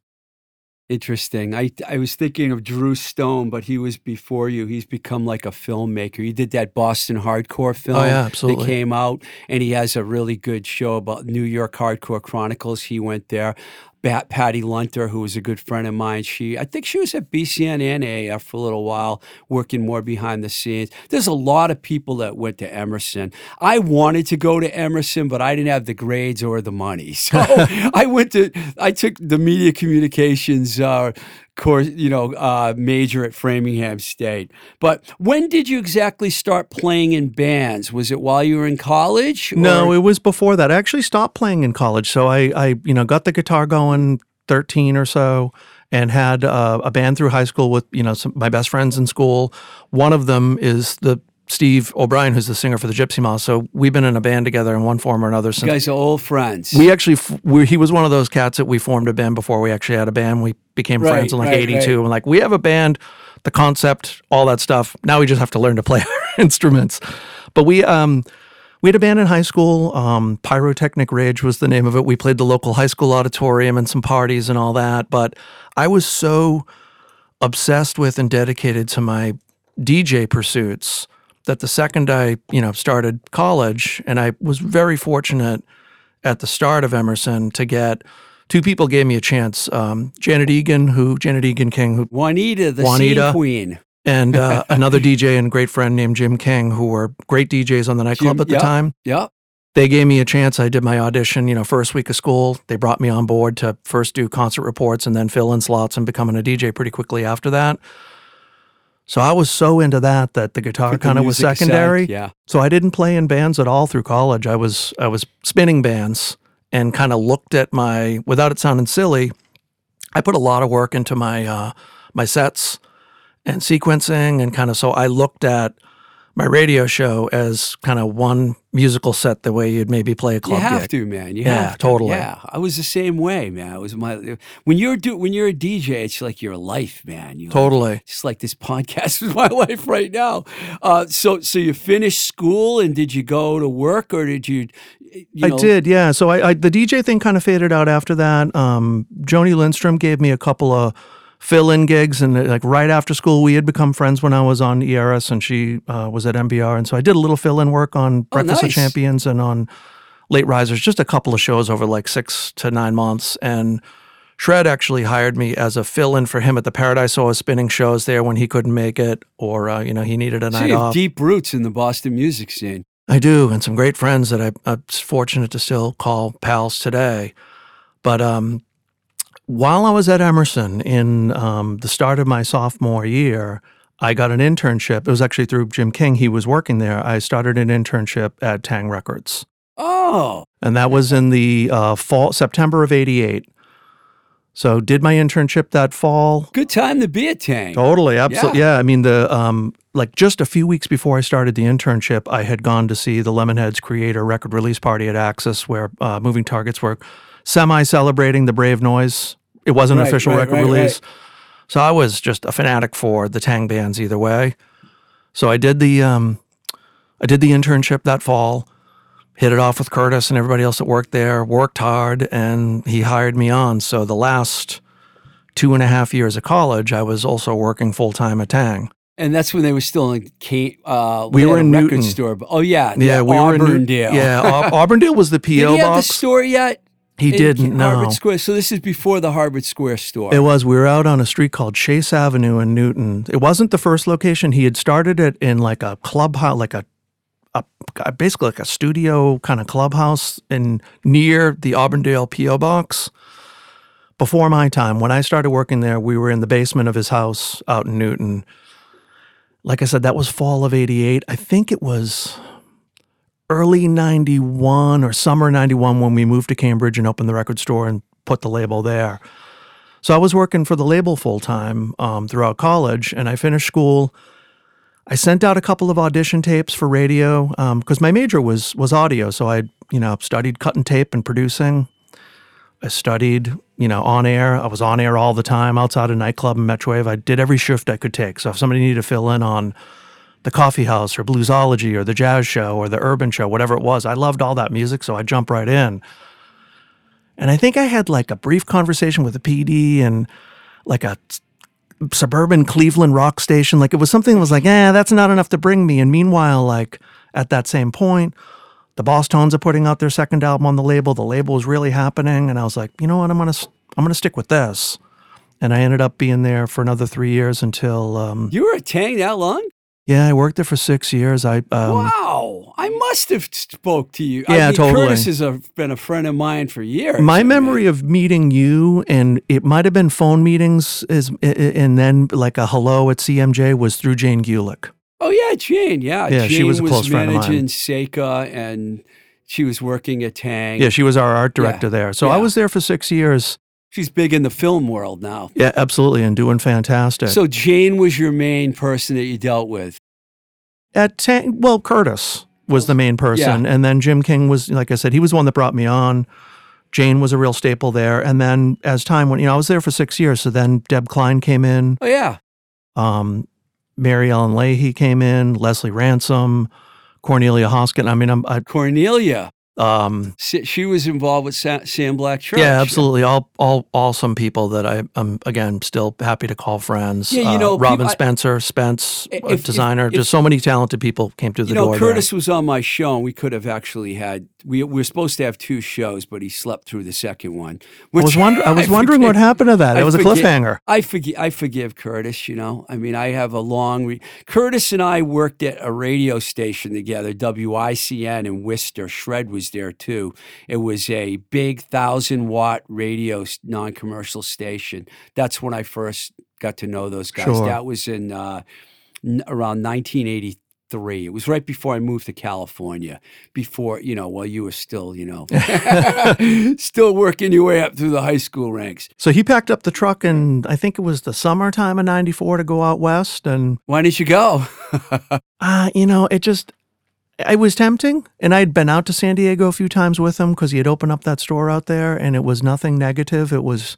Speaker 1: Interesting. I I was thinking of Drew Stone, but he was before you. He's become like a filmmaker. He did that Boston hardcore oh, film.
Speaker 3: Oh, yeah, absolutely.
Speaker 1: That came out, and he has a really good show about New York Hardcore Chronicles. He went there. Bat Patty Lunter, who was a good friend of mine, she I think she was at BCN and AAF for a little while, working more behind the scenes. There's a lot of people that went to Emerson. I wanted to go to Emerson, but I didn't have the grades or the money, so I went to I took the media communications uh, course, you know, uh, major at Framingham State. But when did you exactly start playing in bands? Was it while you were in college?
Speaker 3: No, it was before that. I actually stopped playing in college. So I, I you know, got the guitar going 13 or so and had uh, a band through high school with, you know, some, my best friends in school. One of them is the Steve O'Brien, who's the singer for the Gypsy Moths. So we've been in a band together in one form or another
Speaker 1: you
Speaker 3: since.
Speaker 1: guys are old friends.
Speaker 3: we actually, we, he was one of those cats that we formed a band before we actually had a band. We became
Speaker 1: Right,
Speaker 3: friends in like
Speaker 1: right,
Speaker 3: 82
Speaker 1: right.
Speaker 3: and like, we have a band, the concept, all that stuff. Now we just have to learn to play our instruments. But we, um, we had a band in high school. Um, Pyrotechnic Rage was the name of it. We played the local high school auditorium and some parties and all that. But I was so obsessed with and dedicated to my DJ pursuits that the second I, you know, started college, and I was very fortunate at the start of Emerson to get two people gave me a chance. Um, Janet Egan, who Janet Egan King, who
Speaker 1: Juanita, the
Speaker 3: Juanita.
Speaker 1: queen.
Speaker 3: and uh, another DJ and great friend named Jim King, who were great DJs on the nightclub
Speaker 1: Jim,
Speaker 3: at the
Speaker 1: yeah.
Speaker 3: time.
Speaker 1: Yep.
Speaker 3: They gave me a chance. I did my audition, you know, first week of school. They brought me on board to first do concert reports and then fill in slots and becoming a DJ pretty quickly after that. So I was so into that that the guitar kind of was secondary.
Speaker 1: Yeah.
Speaker 3: So I didn't play in bands at all through college. I was I was spinning bands and kind of looked at my without it sounding silly, I put a lot of work into my uh, my sets and sequencing and kind of so I looked at my radio show as kind of one musical set the way you'd maybe play a club.
Speaker 1: You have
Speaker 3: gig.
Speaker 1: to, man. You
Speaker 3: Yeah,
Speaker 1: have to.
Speaker 3: totally.
Speaker 1: Yeah, I was the same way, man. It was my when you're do when you're a DJ, it's like your life, man. You
Speaker 3: Totally.
Speaker 1: just like this podcast is my life right now. Uh, so, so you finished school and did you go to work or did you? you
Speaker 3: I did, yeah. So I, I the DJ thing kind of faded out after that. Um, Joni Lindstrom gave me a couple of fill-in gigs, and uh, like right after school, we had become friends when I was on ERS, and she uh, was at MBR, and so I did a little fill-in work on Breakfast
Speaker 1: nice.
Speaker 3: of Champions and on Late Risers, just a couple of shows over like six to nine months, and. Shred actually hired me as a fill-in for him at the Paradise. So I was spinning shows there when he couldn't make it, or uh, you know he needed a
Speaker 1: So
Speaker 3: night
Speaker 1: you have
Speaker 3: off.
Speaker 1: deep roots in the Boston music scene.
Speaker 3: I do, and some great friends that I, I'm fortunate to still call pals today. But um, while I was at Emerson in um, the start of my sophomore year, I got an internship. It was actually through Jim King. He was working there. I started an internship at Taang Records,
Speaker 1: Oh,
Speaker 3: and that was in the uh, fall, September of '88. So did my internship that fall.
Speaker 1: good time to be a tank.
Speaker 3: Totally, absolutely. Yeah. I mean the um like just a few weeks before I started the internship, I had gone to see the Lemonheads Creator record release party at Axis where uh, Moving Targets were semi celebrating the Brave Noise. It wasn't an official
Speaker 1: right,
Speaker 3: record
Speaker 1: right,
Speaker 3: release. So I was just a fanatic for the Taang bands either way. So I did the um I did the internship that fall, hit it off with Curtis and everybody else that worked there, worked hard, and he hired me on. So the last two and a half years of college, I was also working full time at Taang.
Speaker 1: And that's when they were still in Kate. Uh,
Speaker 3: We were in
Speaker 1: record
Speaker 3: Newton.
Speaker 1: store. Oh yeah,
Speaker 3: Yeah, we were in New-
Speaker 1: Auburndale.
Speaker 3: Yeah, Au- Auburndale was the PO
Speaker 1: Did he have the
Speaker 3: box.
Speaker 1: store yet?
Speaker 3: He
Speaker 1: In
Speaker 3: didn't. No,
Speaker 1: Harvard Square. So this is before the Harvard Square store.
Speaker 3: it was. We were out on a street called Chase Avenue in Newton. It wasn't the first location. He had started it in like a clubhouse, like a, a basically like a studio kind of clubhouse in near the Auburndale PO box. Before my time, when I started working there, we were in the basement of his house out in Newton. Like I said, that was fall of '88. I think it was early 91 or summer 91 when we moved to Cambridge and opened the record store and put the label there. So I was working for the label full time um, throughout college, and I finished school. I sent out a couple of audition tapes for radio because my major was was audio. So I, you know, studied cutting tape and producing. I studied, you know, on air. I was on air all the time outside a nightclub and Metrowave. I did every shift I could take. So if somebody needed to fill in on the coffee house or bluesology or the jazz show or the urban show, whatever it was, I loved all that music. So I jumped right in. And I think I had like a brief conversation with the PD and like a suburban Cleveland rock station. Like it was something that was like, eh, that's not enough to bring me. And meanwhile, like at that same point, the Bosstones are putting out their second album on the label. The label is really happening, and I was like, you know what, I'm gonna I'm gonna stick with this. And I ended up being there for another three years until um,
Speaker 1: you were at Taang that long?
Speaker 3: Yeah, I worked there for six years. I um,
Speaker 1: wow, I must have spoke to you.
Speaker 3: Yeah,
Speaker 1: I mean,
Speaker 3: totally.
Speaker 1: Curtis has a, been a friend of mine for years.
Speaker 3: My
Speaker 1: I mean,
Speaker 3: memory of meeting you, and it might have been phone meetings, is and then like a hello at CMJ was through Jane Gulick.
Speaker 1: Oh yeah, Jane. Yeah,
Speaker 3: Yeah,
Speaker 1: Jane
Speaker 3: she was a close friend of mine.
Speaker 1: managing Seika, and she was working at Taang.
Speaker 3: Yeah, she was our art director
Speaker 1: Yeah,
Speaker 3: there. So I was there for six years.
Speaker 1: She's big in the film world now.
Speaker 3: Yeah, absolutely, and doing fantastic.
Speaker 1: So Jane was your main person that you dealt with.
Speaker 3: at Taang, well, Curtis was the main person, and then Jim King was, like I said, he was the one that brought me on. Jane was a real staple there, and then as time went, you know, I was there for six years. So then Deb Klein came in,
Speaker 1: Oh yeah,
Speaker 3: um, Mary Ellen Leahy came in, Leslie Ransom, Cornelia Hoskin. I mean, I'm, I,
Speaker 1: Cornelia.
Speaker 3: Um,
Speaker 1: Sa- She was involved with Sa- Sam Black Church.
Speaker 3: yeah, absolutely, all, all, awesome people that I, I'm again still happy to call friends.
Speaker 1: Yeah, you
Speaker 3: Uh,
Speaker 1: know,
Speaker 3: Robin
Speaker 1: people- I-
Speaker 3: Spencer, Spence,
Speaker 1: If-
Speaker 3: a
Speaker 1: if-
Speaker 3: designer.
Speaker 1: if-
Speaker 3: just so many talented people came through the
Speaker 1: You know,
Speaker 3: door. there.
Speaker 1: Curtis was on my show, and we could have actually had. We, we were supposed to have two shows, but he slept through the second one.
Speaker 3: I was, wonder, I was wondering what happened to that.
Speaker 1: I
Speaker 3: It was a
Speaker 1: forget-
Speaker 3: cliffhanger.
Speaker 1: I forgive. I forgive Curtis. You know, I mean, I have a long. Re- Curtis and I worked at a radio station together, WICN in Worcester. Shred was there too. It was a big thousand watt radio non-commercial station. That's when I first got to know those guys.
Speaker 3: Sure.
Speaker 1: That was in uh, n- around 1983. It was right before I moved to California. Before you know, while you were still, you know, still working your way up through the high school ranks.
Speaker 3: So he packed up the truck and I think it was the summertime of 94 to go out west. And,
Speaker 1: Why didn't you go?
Speaker 3: uh, you know, it just, it was tempting. And I'd been out to San Diego a few times with him because he had opened up that store out there and it was nothing negative. It was,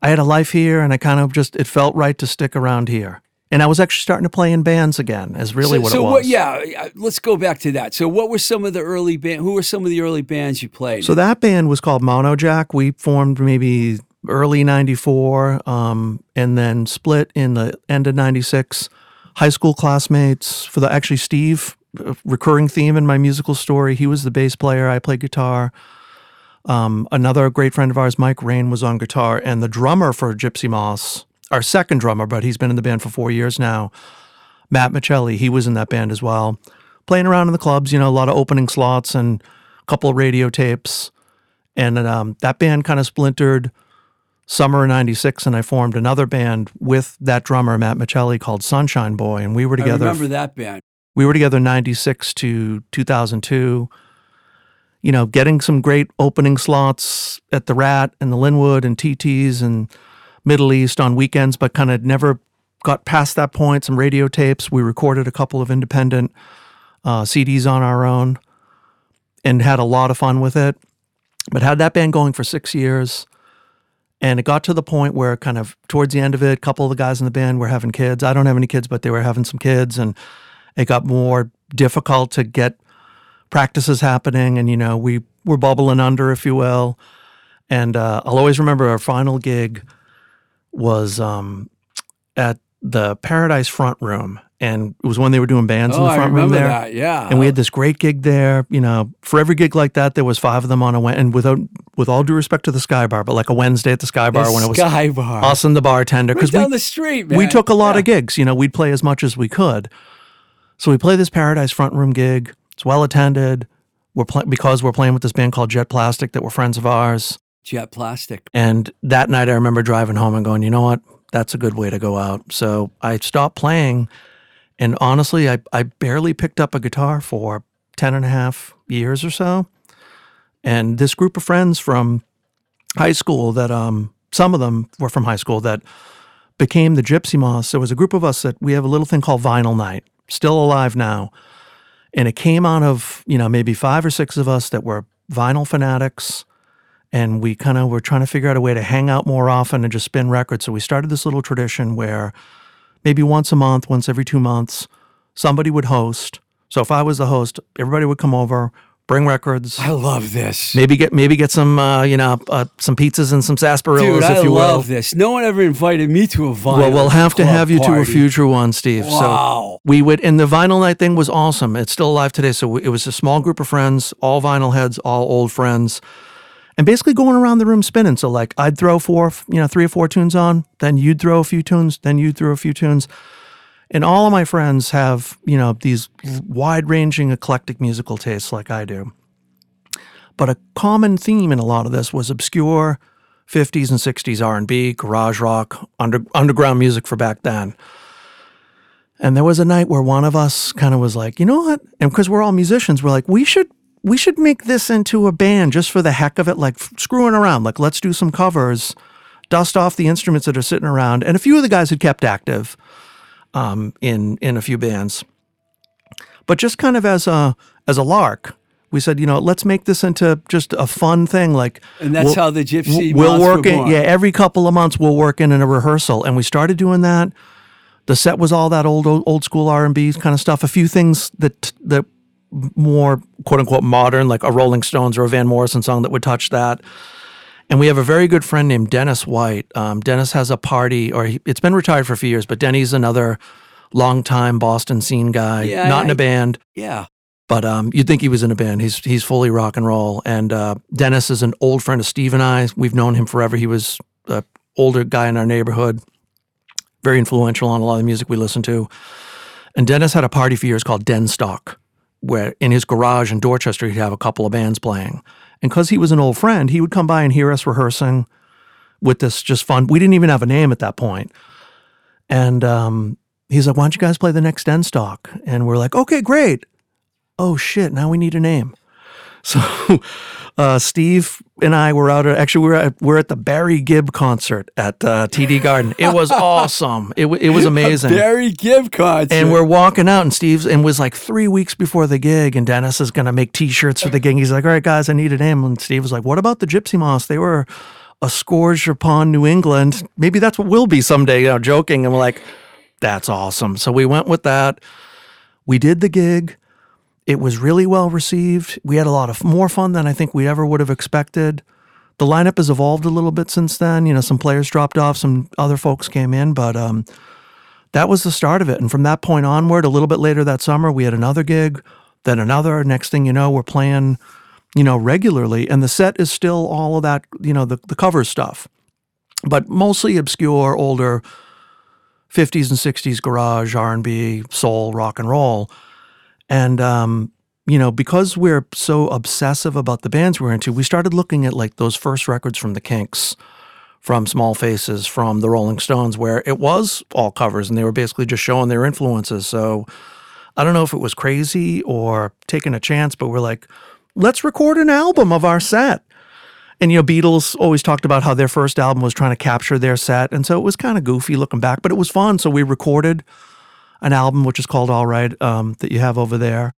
Speaker 3: I had a life here and I kind of just, it felt right to stick around here. And I was actually starting to play in bands again, is really
Speaker 1: so,
Speaker 3: what
Speaker 1: so
Speaker 3: it was.
Speaker 1: What, yeah, let's go back to that. So, what were some of the early band? Who were some of the early bands you played?
Speaker 3: So that band was called Mono Jack. We formed maybe early 94, um, and then split in the end of 96. High school classmates for the actually Steve, recurring theme in my musical story. He was the bass player. I played guitar. Um, another great friend of ours, Mike Rain, was on guitar, and the drummer for Gypsy Moths, our second drummer, but he's been in the band for four years now, Matt Michelli, he was in that band as well. Playing around in the clubs, you know, a lot of opening slots and a couple of radio tapes. And um, that band kind of splintered summer of 96, and I formed another band with that drummer, Matt Michelli, called Sunshine Boy. And we were
Speaker 1: I
Speaker 3: together
Speaker 1: remember that band.
Speaker 3: We were together 96 to 2002 you know getting some great opening slots at the rat and the linwood and tt's and middle east on weekends but kind of never got past that point. Some radio tapes. We recorded a couple of independent uh, cds on our own and had a lot of fun with it. But had that band going for six years and it got to the point where kind of towards the end of it a couple of the guys in the band were having kids. I don't have any kids but they were having some kids and it got more difficult to get practices happening and you know we were bubbling under if you will and uh, i'll always remember our final gig was um, at the paradise front room and it was when they were doing bands in
Speaker 1: Oh,
Speaker 3: the
Speaker 1: I
Speaker 3: front room there
Speaker 1: that. Yeah.
Speaker 3: and we had this great gig there you know for every gig like that there was five of them on a Wed- and without with all due respect to the sky bar but like a wednesday at the sky bar
Speaker 1: the
Speaker 3: when it was
Speaker 1: Sky Bar.
Speaker 3: us and the bartender
Speaker 1: Right
Speaker 3: because
Speaker 1: down
Speaker 3: we
Speaker 1: the street, man.
Speaker 3: we took a lot
Speaker 1: Yeah.
Speaker 3: of gigs. You know, we'd play as much as we could. So we play this Paradise front room gig. It's well attended. We're pl- because we're playing with this band called Jet Plastic that were friends of ours.
Speaker 1: Jet Plastic.
Speaker 3: And that night, I remember driving home and going, you know what? That's a good way to go out. So I stopped playing. And honestly, I, I barely picked up a guitar for 10 and a half years or so. And this group of friends from high school that, um, some of them were from high school that became the Gypsy Moths. There was a group of us that we have a little thing called Vinyl Night, still alive now. And it came out of, you know, maybe five or six of us that were vinyl fanatics and we kind of were trying to figure out a way to hang out more often and just spin records. So we started this little tradition where maybe once a month, once every two months, somebody would host. So if I was the host, everybody would come over, bring records,
Speaker 1: I love this.
Speaker 3: maybe get maybe get some uh, you know uh, some pizzas and some sarsaparillas,
Speaker 1: Dude, I
Speaker 3: if you will.
Speaker 1: I love this. No one ever invited me to a vinyl.
Speaker 3: Well, we'll have to have you to a future one, Steve. So
Speaker 1: Wow.
Speaker 3: we would, and the vinyl night thing was awesome. It's still alive today. So it was a small group of friends, all vinyl heads, all old friends, and basically going around the room spinning. So like I'd throw four, you know, three or four tunes on, then you'd throw a few tunes, then you'd throw a few tunes. And all of my friends have, you know, these wide ranging eclectic musical tastes like I do. But a common theme in a lot of this was obscure 50s and 60s R&B, garage rock, under, underground music for back then. And there was a night where one of us kind of was like, you know what? And because we're all musicians, we're like, we should we should make this into a band just for the heck of it, like screwing around. Like, let's do some covers, dust off the instruments that are sitting around. And a few of the guys had kept active um, in in a few bands, but just kind of as a as a lark, we said, you know, let's make this into just a fun thing. Like,
Speaker 1: And that's
Speaker 3: we'll-
Speaker 1: how the Gypsy
Speaker 3: we'll work in, yeah, every couple of months we'll work in in a rehearsal, and we started doing that. The set was all that old old, old school R and B kind of stuff. A few things that that more quote unquote modern, like a Rolling Stones or a Van Morrison song that would touch that. And we have a very good friend named Dennis White. Um, Dennis has a party, or he, it's been retired for a few years, but Denny's another longtime Boston scene guy,
Speaker 1: Yeah,
Speaker 3: not in a band.
Speaker 1: Yeah.
Speaker 3: But um, you'd think he was in a band. He's he's fully rock and roll. And uh, Dennis is an old friend of Steve and I. We've known him forever. He was an older guy in our neighborhood, very influential on a lot of the music we listen to. And Dennis had a party for years called Denstock, where in his garage in Dorchester he'd have a couple of bands playing. And because he was an old friend, he would come by and hear us rehearsing with this just fun. We didn't even have a name at that point. And um, he's like, "Why don't you guys play the next Denstock?" And we're like, "Okay, great." oh shit, now we need a name. So uh, Steve and I were out. At, actually, we we're at, we're at the Barry Gibb concert at uh, TD Garden. It was awesome. It, it was amazing.
Speaker 1: Barry Gibb concert.
Speaker 3: And we're walking out, and Steve's and was like three weeks before the gig, and Dennis is gonna make T-shirts for the gig. He's like, "All right, guys, I need a name." And Steve was like, "What about the Gypsy Moths? They were a scourge upon New England. Maybe that's what we'll be someday." You know, joking, and we're like, "That's awesome." So we went with that. We did the gig. It was really well received. We had a lot of more fun than I think we ever would have expected. the lineup has evolved a little bit since then. You know, some players dropped off, some other folks came in, but um, that was the start of it. And from that point onward, a little bit later that summer, we had another gig, then another. Next thing you know, we're playing, you know, regularly, and the set is still all of that, you know, the the cover stuff, but mostly obscure, older. 50s and 60s garage r&b soul rock and roll and um, you know because we're so obsessive about the bands we're into we started looking at like those first records from the kinks from small faces from the rolling stones where it was all covers and they were basically just showing their influences so i don't know if it was crazy or taking a chance but we're like let's record an album of our set and you know, Beatles always talked about how their first album was trying to capture their set, and so it was kind of goofy looking back, but it was fun. So we recorded an album which is called All Right um, that you have over there.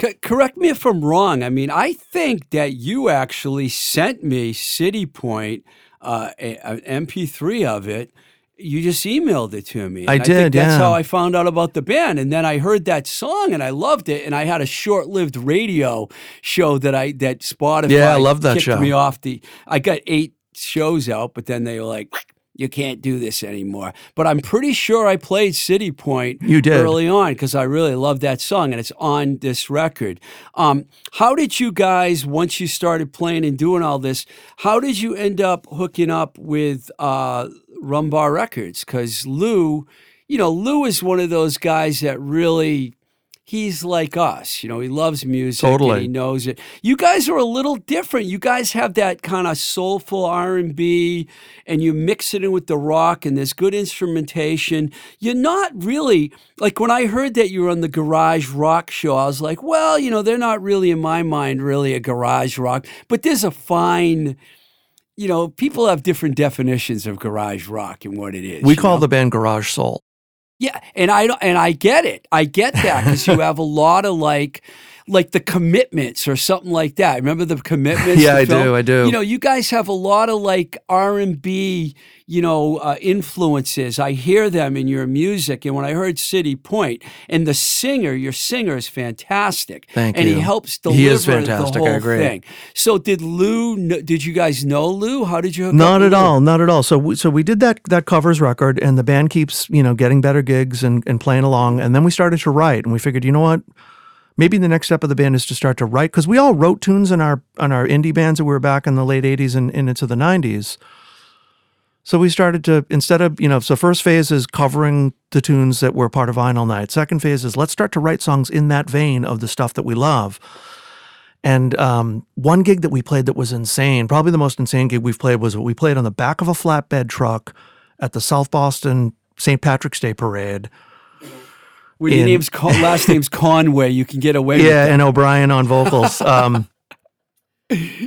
Speaker 1: C- correct me if I'm wrong. I mean, I think that you actually sent me City Point, uh, an MP3 of it. You just emailed it to me.
Speaker 3: I did,
Speaker 1: think that's
Speaker 3: yeah.
Speaker 1: how I found out about the band. And then I heard that song and I loved it. And I had a short-lived radio show that I that Spotify
Speaker 3: Yeah, I love that show.
Speaker 1: me off the. I got eight shows out, but then they were like. You can't do this anymore. But I'm pretty sure I played City Point
Speaker 3: You did.
Speaker 1: early on because I really love that song and it's on this record. Um, how did you guys, once you started playing and doing all this, how did you end up hooking up with uh, Rumbar Records? Because Lou, you know, Lou is one of those guys that really. He's like us, you know. He loves music. and
Speaker 3: Totally.
Speaker 1: he knows it. You guys are a little different. You guys have that kind of soulful R and B, and you mix it in with the rock, and there's good instrumentation. You're not really like when I heard that you were on the garage rock show. I was like, well, you know, they're not really in my mind really a garage rock, but there's a fine. You know, people have different definitions of garage rock and what it is.
Speaker 3: We call
Speaker 1: know?
Speaker 3: the band Garage Soul.
Speaker 1: Yeah, and I and I get it. I get that because you have a lot of like like the commitments or something like that. Remember the commitments?
Speaker 3: Yeah,
Speaker 1: the
Speaker 3: I do, I do.
Speaker 1: You know, you guys have a lot of like R and B, you know, uh, influences. I hear them in your music, and when I heard City Point and the singer, your singer is fantastic.
Speaker 3: Thank
Speaker 1: and
Speaker 3: you.
Speaker 1: he helps deliver
Speaker 3: He is
Speaker 1: the
Speaker 3: fantastic, I
Speaker 1: whole
Speaker 3: agree.
Speaker 1: thing. So did Lou? Did you guys know Lou? How did you? Hook
Speaker 3: Not at all, not at all. So we, so we did that that covers record, and the band keeps you know getting better gigs and, and playing along. And then we started to write, and we figured, you know what, maybe the next step of the band is to start to write because we all wrote tunes in our on our indie bands that we were back in the late '80s and, and into the '90s. So we started to instead of you know so first phase is covering the tunes that were part of Vinyl Night. Second phase is let's start to write songs in that vein of the stuff that we love. And um, one gig that we played that was insane, probably the most insane gig we've played, was what we played on the back of a flatbed truck at the South Boston St. Patrick's Day Parade.
Speaker 1: When your name's Con- last name's Conway, you can get away with
Speaker 3: Yeah, and O'Brien on vocals. Um,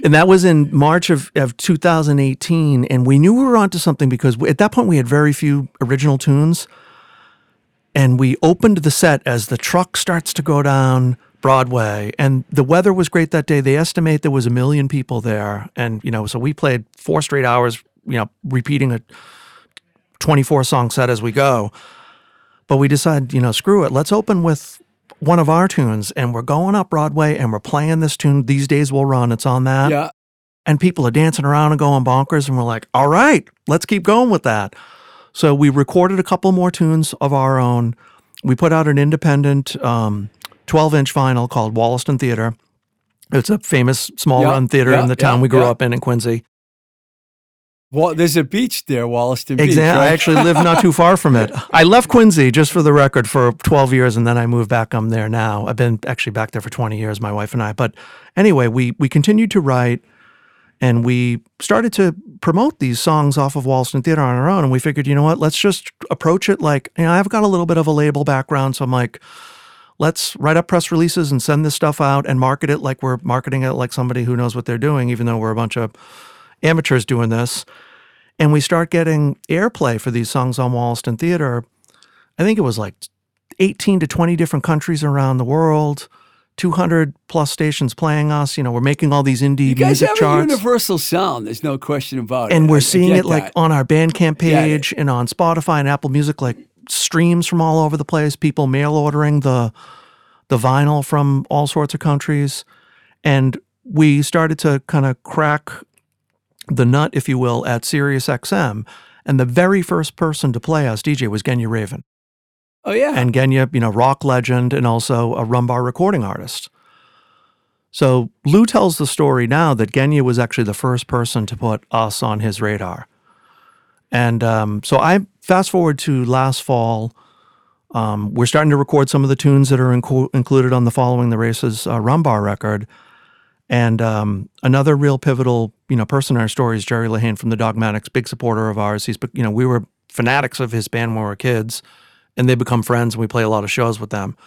Speaker 3: and that was in March of, of 2018. And we knew we were onto something because we, at that point we had very few original tunes. And we opened the set as the truck starts to go down Broadway. And the weather was great that day. They estimate there was a million people there. And, you know, so we played four straight hours, you know, repeating a 24 song set as we go. But we decided, you know, screw it. Let's open with one of our tunes. And we're going up Broadway and we're playing this tune. These days will run. It's on that.
Speaker 1: Yeah.
Speaker 3: And people are dancing around and going bonkers. And we're like, all right, let's keep going with that. So we recorded a couple more tunes of our own. We put out an independent um, 12 inch vinyl called Wollaston Theater. It's a famous small
Speaker 1: Yeah,
Speaker 3: run theater
Speaker 1: yeah,
Speaker 3: in the town
Speaker 1: yeah,
Speaker 3: we grew up in in Quincy.
Speaker 1: Well, there's a beach there, Wollaston Beach.
Speaker 3: Exactly. I actually live not too far from it. I left Quincy, just for the record, for 12 years, and then I moved back. I'm there now. I've been actually back there for 20 years, my wife and I. But anyway, we we continued to write, and we started to promote these songs off of Wollaston Theater on our own. And we figured, you know what? Let's just approach it like you know. I've got a little bit of a label background, so I'm like. Let's write up press releases and send this stuff out and market it like we're marketing it like somebody who knows what they're doing, even though we're a bunch of amateurs doing this and we start getting airplay for these songs on Wollaston Theater. I think it was like 18 to 20 different countries around the world, 200 plus stations playing us. You know, we're making all these indie
Speaker 1: You guys
Speaker 3: music
Speaker 1: have
Speaker 3: charts.
Speaker 1: a universal sound. There's no question about it.
Speaker 3: and we're
Speaker 1: I
Speaker 3: seeing
Speaker 1: get
Speaker 3: it like
Speaker 1: that.
Speaker 3: on our Bandcamp page and on Spotify and Apple Music, like streams from all over the place. People mail ordering the the vinyl from all sorts of countries, and we started to kind of crack the nut, if you will, at SiriusXM, And the very first person to play us DJ was Genya Ravan.
Speaker 1: Oh yeah.
Speaker 3: And Genya, you know, rock legend and also a rumbar recording artist. So Lou tells the story now that Genya was actually the first person to put us on his radar. And um, so I fast forward to last fall. Um, we're starting to record some of the tunes that are included on the Following the Races uh, rumbar record. And um, another real pivotal, you know, person in our story is Jerry Lehane from the Dogmatics, big supporter of ours. He's, you know, we were fanatics of his band when we were kids, and they become friends, and we play a lot of shows with them.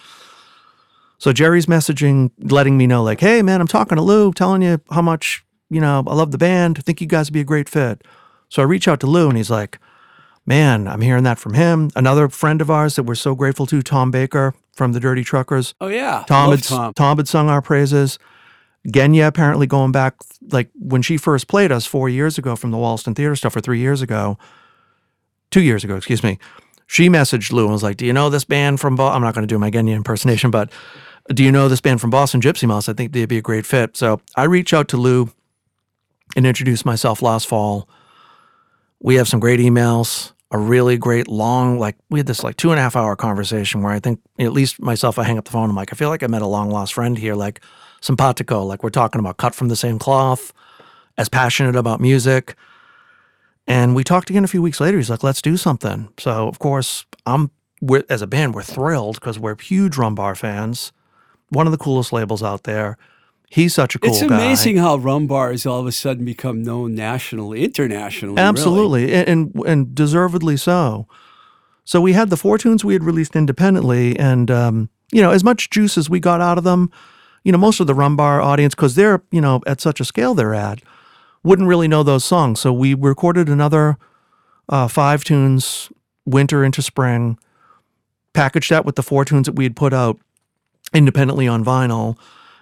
Speaker 3: So Jerry's messaging, letting me know, like, hey, man, I'm talking to Lou, telling you how much, you know, I love the band. I think you guys would be a great fit. So I reach out to Lou, and he's like, man, I'm hearing that from him. Another friend of ours that we're so grateful to, Tom Baker from the Dirty Truckers.
Speaker 1: oh yeah.
Speaker 3: Tom had,
Speaker 1: Tom.
Speaker 3: Tom had sung our praises. Genya apparently going back like when she first played us four years ago from the Wollaston Theater stuff or three years ago, two years ago, excuse me. She messaged Lou and was like, "Do you know this band from? Boston?" I'm not going to do my Genya impersonation, but do you know this band from Boston, Gypsy Moths? I think they'd be a great fit." So I reach out to Lou and introduce myself last fall. We have some great emails, a really great long, like we had this like two and a half hour conversation where I think at least myself, I hang up the phone. I'm like, I feel like I met a long lost friend here, like simpatico, like we're talking about cut from the same cloth, as passionate about music. And we talked again a few weeks later. He's like, let's do something. So of course, I'm we're, as a band, we're thrilled because we're huge Rumbar fans. One of the coolest labels out there. He's such a cool
Speaker 1: it's
Speaker 3: guy.
Speaker 1: amazing how rumbar has all of a sudden become known nationally, internationally. really.
Speaker 3: Absolutely, and, and and deservedly so. So we had the four tunes we had released independently, and um, you know, as much juice as we got out of them, you know, most of the Rumbar audience, because they're you know at such a scale they're at, wouldn't really know those songs. So we recorded another uh, five tunes, winter into spring, packaged that with the four tunes that we had put out independently on vinyl.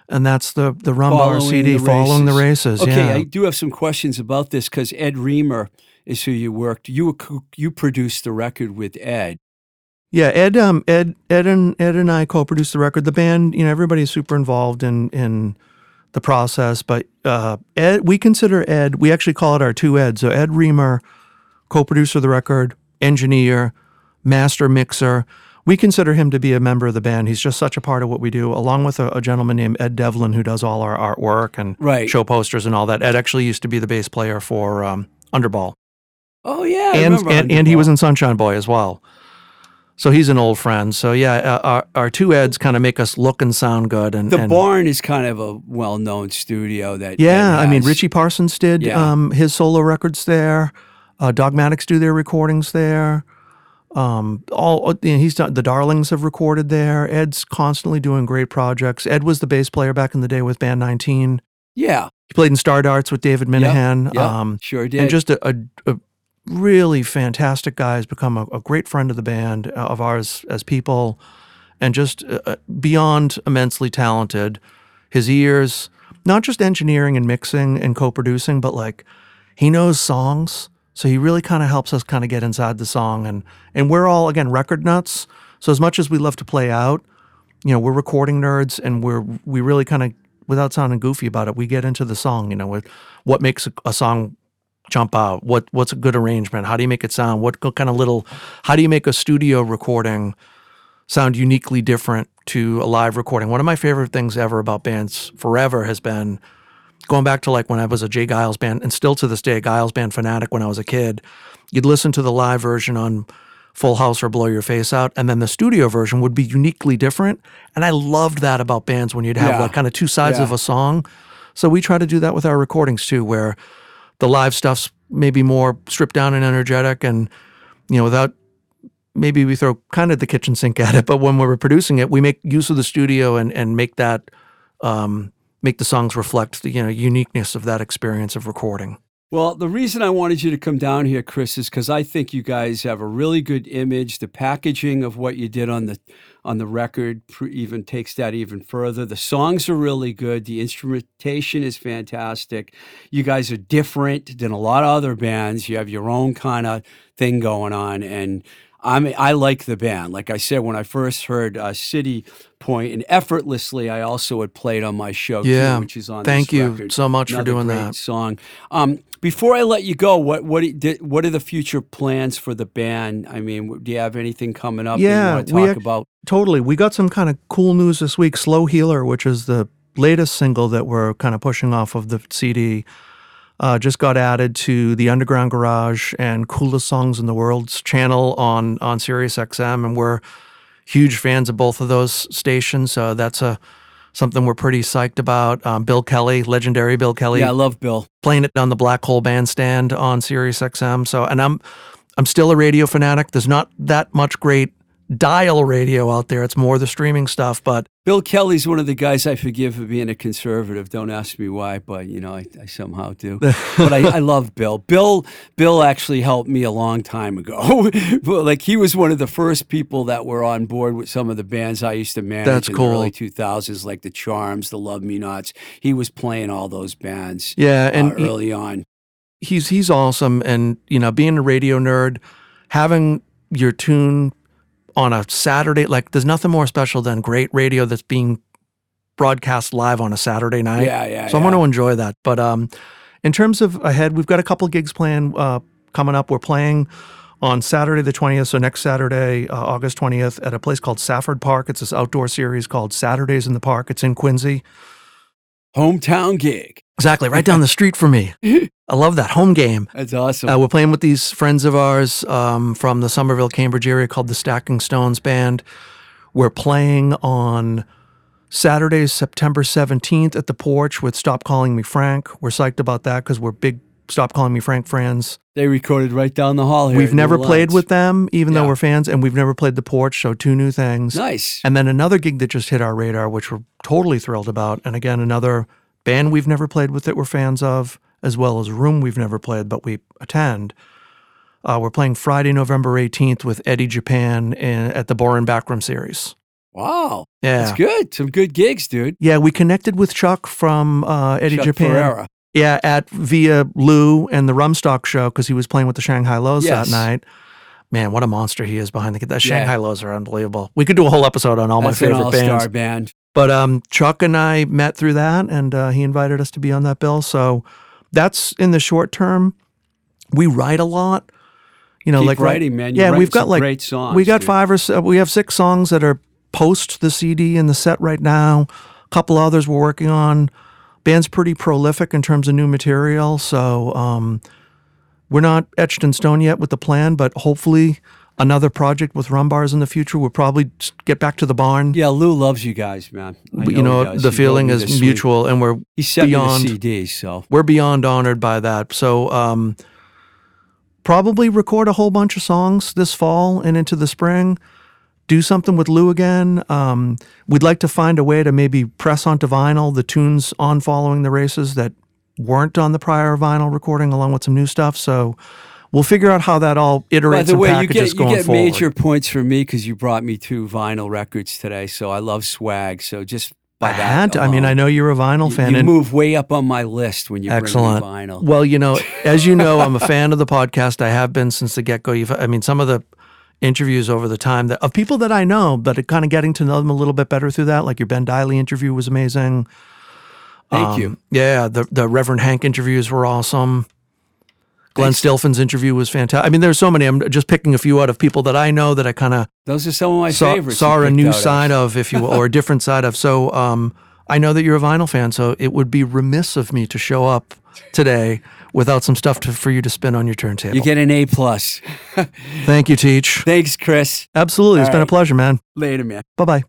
Speaker 3: And that's the the Rumbar CD,
Speaker 1: the
Speaker 3: following the
Speaker 1: races.
Speaker 3: races.
Speaker 1: Okay,
Speaker 3: yeah.
Speaker 1: I do have some questions about this because Ed Reamer is who you worked. You you produced the record with Ed.
Speaker 3: Yeah, Ed, um, Ed, Ed, and Ed and I co-produced the record. The band, you know, everybody's super involved in in the process. But uh, Ed, we consider Ed. We actually call it our two Eds. So Ed Reamer, co-producer of the record, engineer, master mixer. We consider him to be a member of the band. He's just such a part of what we do, along with a, a gentleman named Ed Devlin who does all our artwork and
Speaker 1: Right.
Speaker 3: show posters and all that. Ed actually used to be the bass player for um, Underball
Speaker 1: Oh yeah,
Speaker 3: and and, and he was in Sunshine Boy as well. So he's an old friend. So yeah, uh, our, our two eds kind of make us look and sound good. And
Speaker 1: The
Speaker 3: and,
Speaker 1: Barn is kind of a well-known studio that.
Speaker 3: yeah, I mean. Richie Parsons did
Speaker 1: Yeah.
Speaker 3: um, his solo records there. Uh, Dogmatics do their recordings there. Um, all you know, he's done. The Darlings have recorded there. Ed's constantly doing great projects. Ed was the bass player back in the day with Band 19.
Speaker 1: Yeah,
Speaker 3: He played in Star Darts with David Minehan.
Speaker 1: yeah,
Speaker 3: Um,
Speaker 1: sure did.
Speaker 3: and just a, a, a really fantastic guy. Has become a, a great friend of the band uh, of ours as people, and just uh, uh, beyond immensely talented. His ears, not just engineering and mixing and co-producing, but like he knows songs. So he really kind of helps us kind of get inside the song, and and we're all again record nuts. So as much as we love to play out, you know, we're recording nerds, and we're we really kind of without sounding goofy about it, we get into the song. You know, with what makes a, a song jump out? What what's a good arrangement? How do you make it sound? What kind of little? How do you make a studio recording sound uniquely different to a live recording? One of my favorite things ever about bands forever has been going back to like when I was a J. Geils band, and still to this day, a Geils band fanatic. When I was a kid, you'd listen to the live version on Full House or Blow Your Face Out, and then the studio version would be uniquely different. And I loved that about bands when you'd have
Speaker 1: Yeah.
Speaker 3: like kind of two sides
Speaker 1: Yeah.
Speaker 3: of a song. So we try to do that with our recordings too, where the live stuff's maybe more stripped down and energetic, and you know, without maybe we throw kind of the kitchen sink at it, but when we're producing it, we make use of the studio and and make that um, make the songs reflect the you know uniqueness of that experience of recording.
Speaker 1: Well, the reason I wanted you to come down here, Chris, is because I think you guys have a really good image. The packaging of what you did on the on the record even takes that even further. The songs are really good. The instrumentation is fantastic. You guys are different than a lot of other bands. You have your own kind of thing going on, and I mean, I like the band. Like I said, when I first heard uh, City Point and effortlessly, I also had played on my show,
Speaker 3: Yeah.
Speaker 1: too, which is on.
Speaker 3: Thank you
Speaker 1: record
Speaker 3: so much for doing that.
Speaker 1: song. Um, Before I let you go, what what did, what are the future plans for the band? I mean, do you have anything coming up? that
Speaker 3: Yeah,
Speaker 1: you want to
Speaker 3: we
Speaker 1: talk about.
Speaker 3: Totally. We got some kind of cool news this week. Slow Healer, which is the latest single that we're kind of pushing off of the CD, uh, just got added to the Underground Garage and Coolest Songs in the World's channel on on Sirius XM, and we're huge fans of both of those stations. So that's a something we're pretty psyched about. Um, Bill Kelly, legendary Bill Kelly,
Speaker 1: Yeah, I love Bill.
Speaker 3: playing it on the Black Hole Bandstand on Sirius XM. So, and I'm I'm still a radio fanatic. There's not that much great dial radio out there. It's more the streaming stuff, but
Speaker 1: Bill Kelly's one of the guys I forgive for being a conservative. Don't ask me why, but you know I, I somehow do. but I, I love Bill. Bill Bill actually helped me a long time ago. Like he was one of the first people that were on board with some of the bands I used to manage
Speaker 3: That's
Speaker 1: in
Speaker 3: cool.
Speaker 1: the early 2000s, like the Charms, the Love Me Nots. He was playing all those bands
Speaker 3: yeah, and
Speaker 1: uh,
Speaker 3: he-
Speaker 1: early on.
Speaker 3: he's he's awesome. And you know, being a radio nerd, having your tune on a Saturday, like there's nothing more special than great radio that's being broadcast live on a Saturday night.
Speaker 1: Yeah, yeah.
Speaker 3: So I
Speaker 1: yeah.
Speaker 3: going to enjoy that. But um, in terms of ahead, we've got a couple gigs planned uh, coming up. We're playing on Saturday the 20th, so next Saturday, uh, August 20th, at a place called Safford Park. It's this outdoor series called Saturdays in the Park. It's in Quincy.
Speaker 1: Hometown gig.
Speaker 3: Exactly, right down the street for me. I love that home game.
Speaker 1: That's awesome.
Speaker 3: Uh, we're playing with these friends of ours um, from the Somerville, Cambridge area called the Stacking Stones Band. We're playing on Saturday, September 17th at the porch with Stop Calling Me Frank. We're psyched about that because we're big Stop Calling Me Frank fans.
Speaker 1: they recorded right down the hall here.
Speaker 3: We've never played with them, even though we're fans, and we've never played the porch, so two new things.
Speaker 1: Nice.
Speaker 3: And then another gig that just hit our radar, which we're totally thrilled about. And again, another band we've never played with that we're fans of, as well as room we've never played, but we attend. Uh, we're playing Friday, November 18th with Eddie Japan in, at the Burren Backroom Series.
Speaker 1: Wow.
Speaker 3: Yeah.
Speaker 1: That's good. Some good gigs, dude.
Speaker 3: Yeah, we connected with Chuck from uh, Eddie
Speaker 1: Chuck
Speaker 3: Japan.
Speaker 1: Ferreira.
Speaker 3: Yeah, at via Lou and the Rumstock show because he was playing with the Shanghai Lows
Speaker 1: Yes.
Speaker 3: that night. Man, what a monster he is behind the That
Speaker 1: Yeah.
Speaker 3: Shanghai Lows are unbelievable. We could do a whole episode on all
Speaker 1: That's
Speaker 3: my favorite bands.
Speaker 1: band.
Speaker 3: But um, Chuck and I met through that, and uh, he invited us to be on that bill. So that's in the short term. We write a lot, you know,
Speaker 1: Keep
Speaker 3: like
Speaker 1: writing, man. You're
Speaker 3: yeah, we've got like
Speaker 1: great songs.
Speaker 3: we got
Speaker 1: dude.
Speaker 3: five or s- uh, we have six songs that are post the CD in the set right now. A couple others we're working on. Band's pretty prolific in terms of new material, so um, we're not etched in stone yet with the plan, but hopefully another project with Rumbars in the future. We'll probably get back to the barn.
Speaker 1: Yeah, Lou loves you guys, man.
Speaker 3: But, you know, the
Speaker 1: He
Speaker 3: feeling is
Speaker 1: week.
Speaker 3: mutual, and we're
Speaker 1: He sent
Speaker 3: beyond-
Speaker 1: me CD, so
Speaker 3: we're beyond honored by that. So, um, probably record a whole bunch of songs this fall and into the spring. Do something with Lou again. Um, we'd like to find a way to maybe press onto vinyl the tunes on following the races that weren't on the prior vinyl recording, along with some new stuff. So, we'll figure out how that all iterates
Speaker 1: By the
Speaker 3: and
Speaker 1: way, you get you get
Speaker 3: forward.
Speaker 1: major points for me because you brought me two vinyl records today. So I love swag. So just by
Speaker 3: I
Speaker 1: that,
Speaker 3: had to. I mean, I know you're a vinyl
Speaker 1: you,
Speaker 3: fan,
Speaker 1: you
Speaker 3: and
Speaker 1: move way up on my list when you
Speaker 3: Excellent.
Speaker 1: bring me vinyl.
Speaker 3: Well, you know, as you know, I'm a fan of the podcast. I have been since the get go. You've, I mean, some of the interviews over the time that of people that I know, but kind of getting to know them a little bit better through that. Like your Ben Deily interview was amazing.
Speaker 1: Thank
Speaker 3: Um,
Speaker 1: you.
Speaker 3: Yeah, the the Reverend Hank interviews were awesome. Glenn
Speaker 1: Thanks.
Speaker 3: Stilfon's interview was fantastic. I mean, there's so many. I'm just picking a few out of people that I know that I kind of
Speaker 1: Those are some of my
Speaker 3: saw,
Speaker 1: favorites.
Speaker 3: saw a new side of, if you will, or a different side of. So um, I know that you're a vinyl fan, so it would be remiss of me to show up today without some stuff to, for you to spin on your turntable.
Speaker 1: You get an A plus.
Speaker 3: Thank you, Teach.
Speaker 1: Thanks, Chris.
Speaker 3: Absolutely. It's
Speaker 1: All
Speaker 3: been a pleasure, man.
Speaker 1: Later, man.
Speaker 3: Bye bye.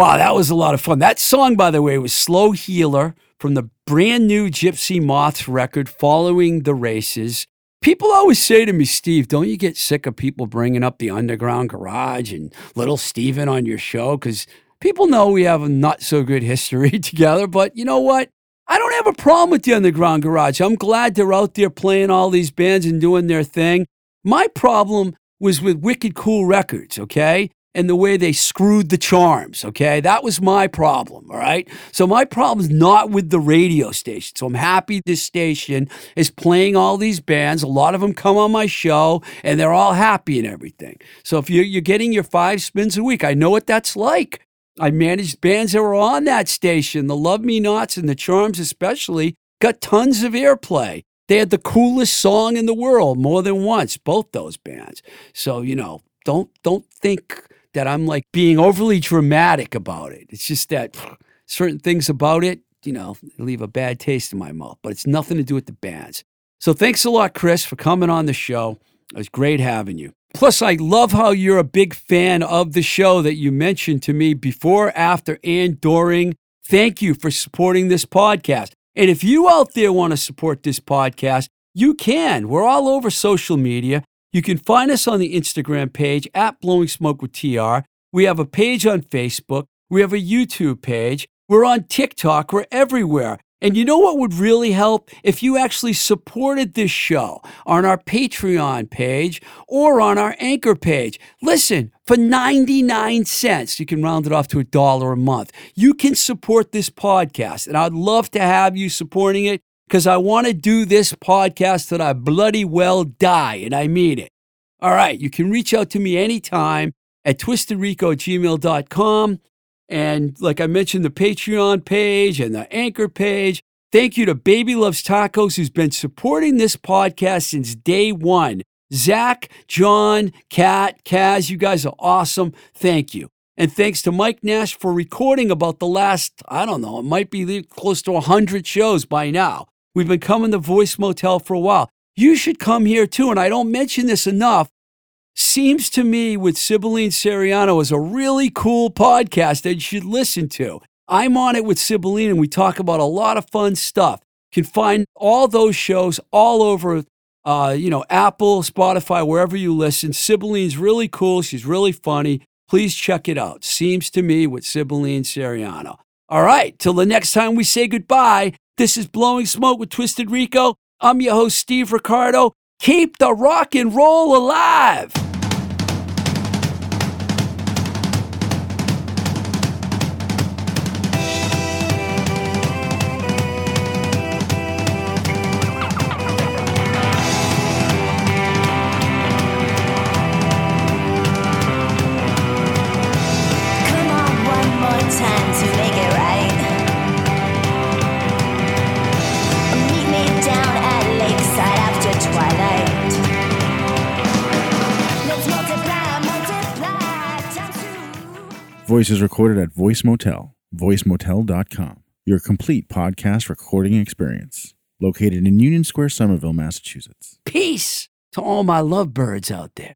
Speaker 1: Wow, that was a lot of fun. That song, by the way, was Slow Healer from the brand new Gypsy Moths record, Following the Races. People always say to me, Steve, don't you get sick of people bringing up the underground garage and little Steven on your show? Because people know we have a not so good history together. But you know what? I don't have a problem with the underground garage. I'm glad they're out there playing all these bands and doing their thing. My problem was with Wicked Cool Records, okay? And the way they screwed the charms, okay? That was my problem, all right? So my problem is not with the radio station. So I'm happy this station is playing all these bands. A lot of them come on my show and they're all happy and everything. So if you're, you're getting your five spins a week, I know what that's like. I managed bands that were on that station. The Love Me Nots and the Charms, especially, got tons of airplay. They had the coolest song in the world more than once, both those bands. So, you know, don't don't think that I'm like being overly dramatic about it. It's just that certain things about it, you know, leave a bad taste in my mouth, but it's nothing to do with the bands. So thanks a lot, Chris, for coming on the show. It was great having you. Plus, I love how you're a big fan of the show that you mentioned to me before, after, and during. Thank you for supporting this podcast. And if you out there want to support this podcast, you can. We're all over social media. You can find us on the Instagram page at Blowing Smoke with TR. We have a page on Facebook. We have a YouTube page. We're on TikTok. We're everywhere. And you know what would really help? If you actually supported this show on our Patreon page or on our Anchor page. Listen, for 99 cents, you can round it off to a dollar a month. You can support this podcast. And I'd love to have you supporting it because I want to do this podcast till I bloody well die. And I mean it. All right. You can reach out to me anytime at twistedrico@gmail.com. And like I mentioned, the Patreon page and the Anchor page. Thank you to Baby Loves Tacos, who's been supporting this podcast since day one. Zach, John, Kat, Kaz, you guys are awesome. Thank you. And thanks to Mike Nash for recording about the last, I don't know, it might be close to 100 shows by now. We've been coming to Voice Motel for a while. You should come here too. And I don't mention this enough seems to me with Sibylline Seriano is a really cool podcast that you should listen to. I'm on it with Sibylline and we talk about a lot of fun stuff. You can find all those shows all over, uh, you know, Apple, Spotify, wherever you listen. Sibylline's really cool. She's really funny. Please check it out. Seems to me with Sibylline Seriano. All right, till the next time we say goodbye, this is Blowing Smoke with Twisted Rico. I'm your host, Steve Ricardo. Keep the rock and roll alive.
Speaker 4: Voice is recorded at Voice Motel, voicemotel.com, your complete podcast recording experience. Located in Union Square, Somerville, Massachusetts.
Speaker 1: Peace to all my lovebirds out there.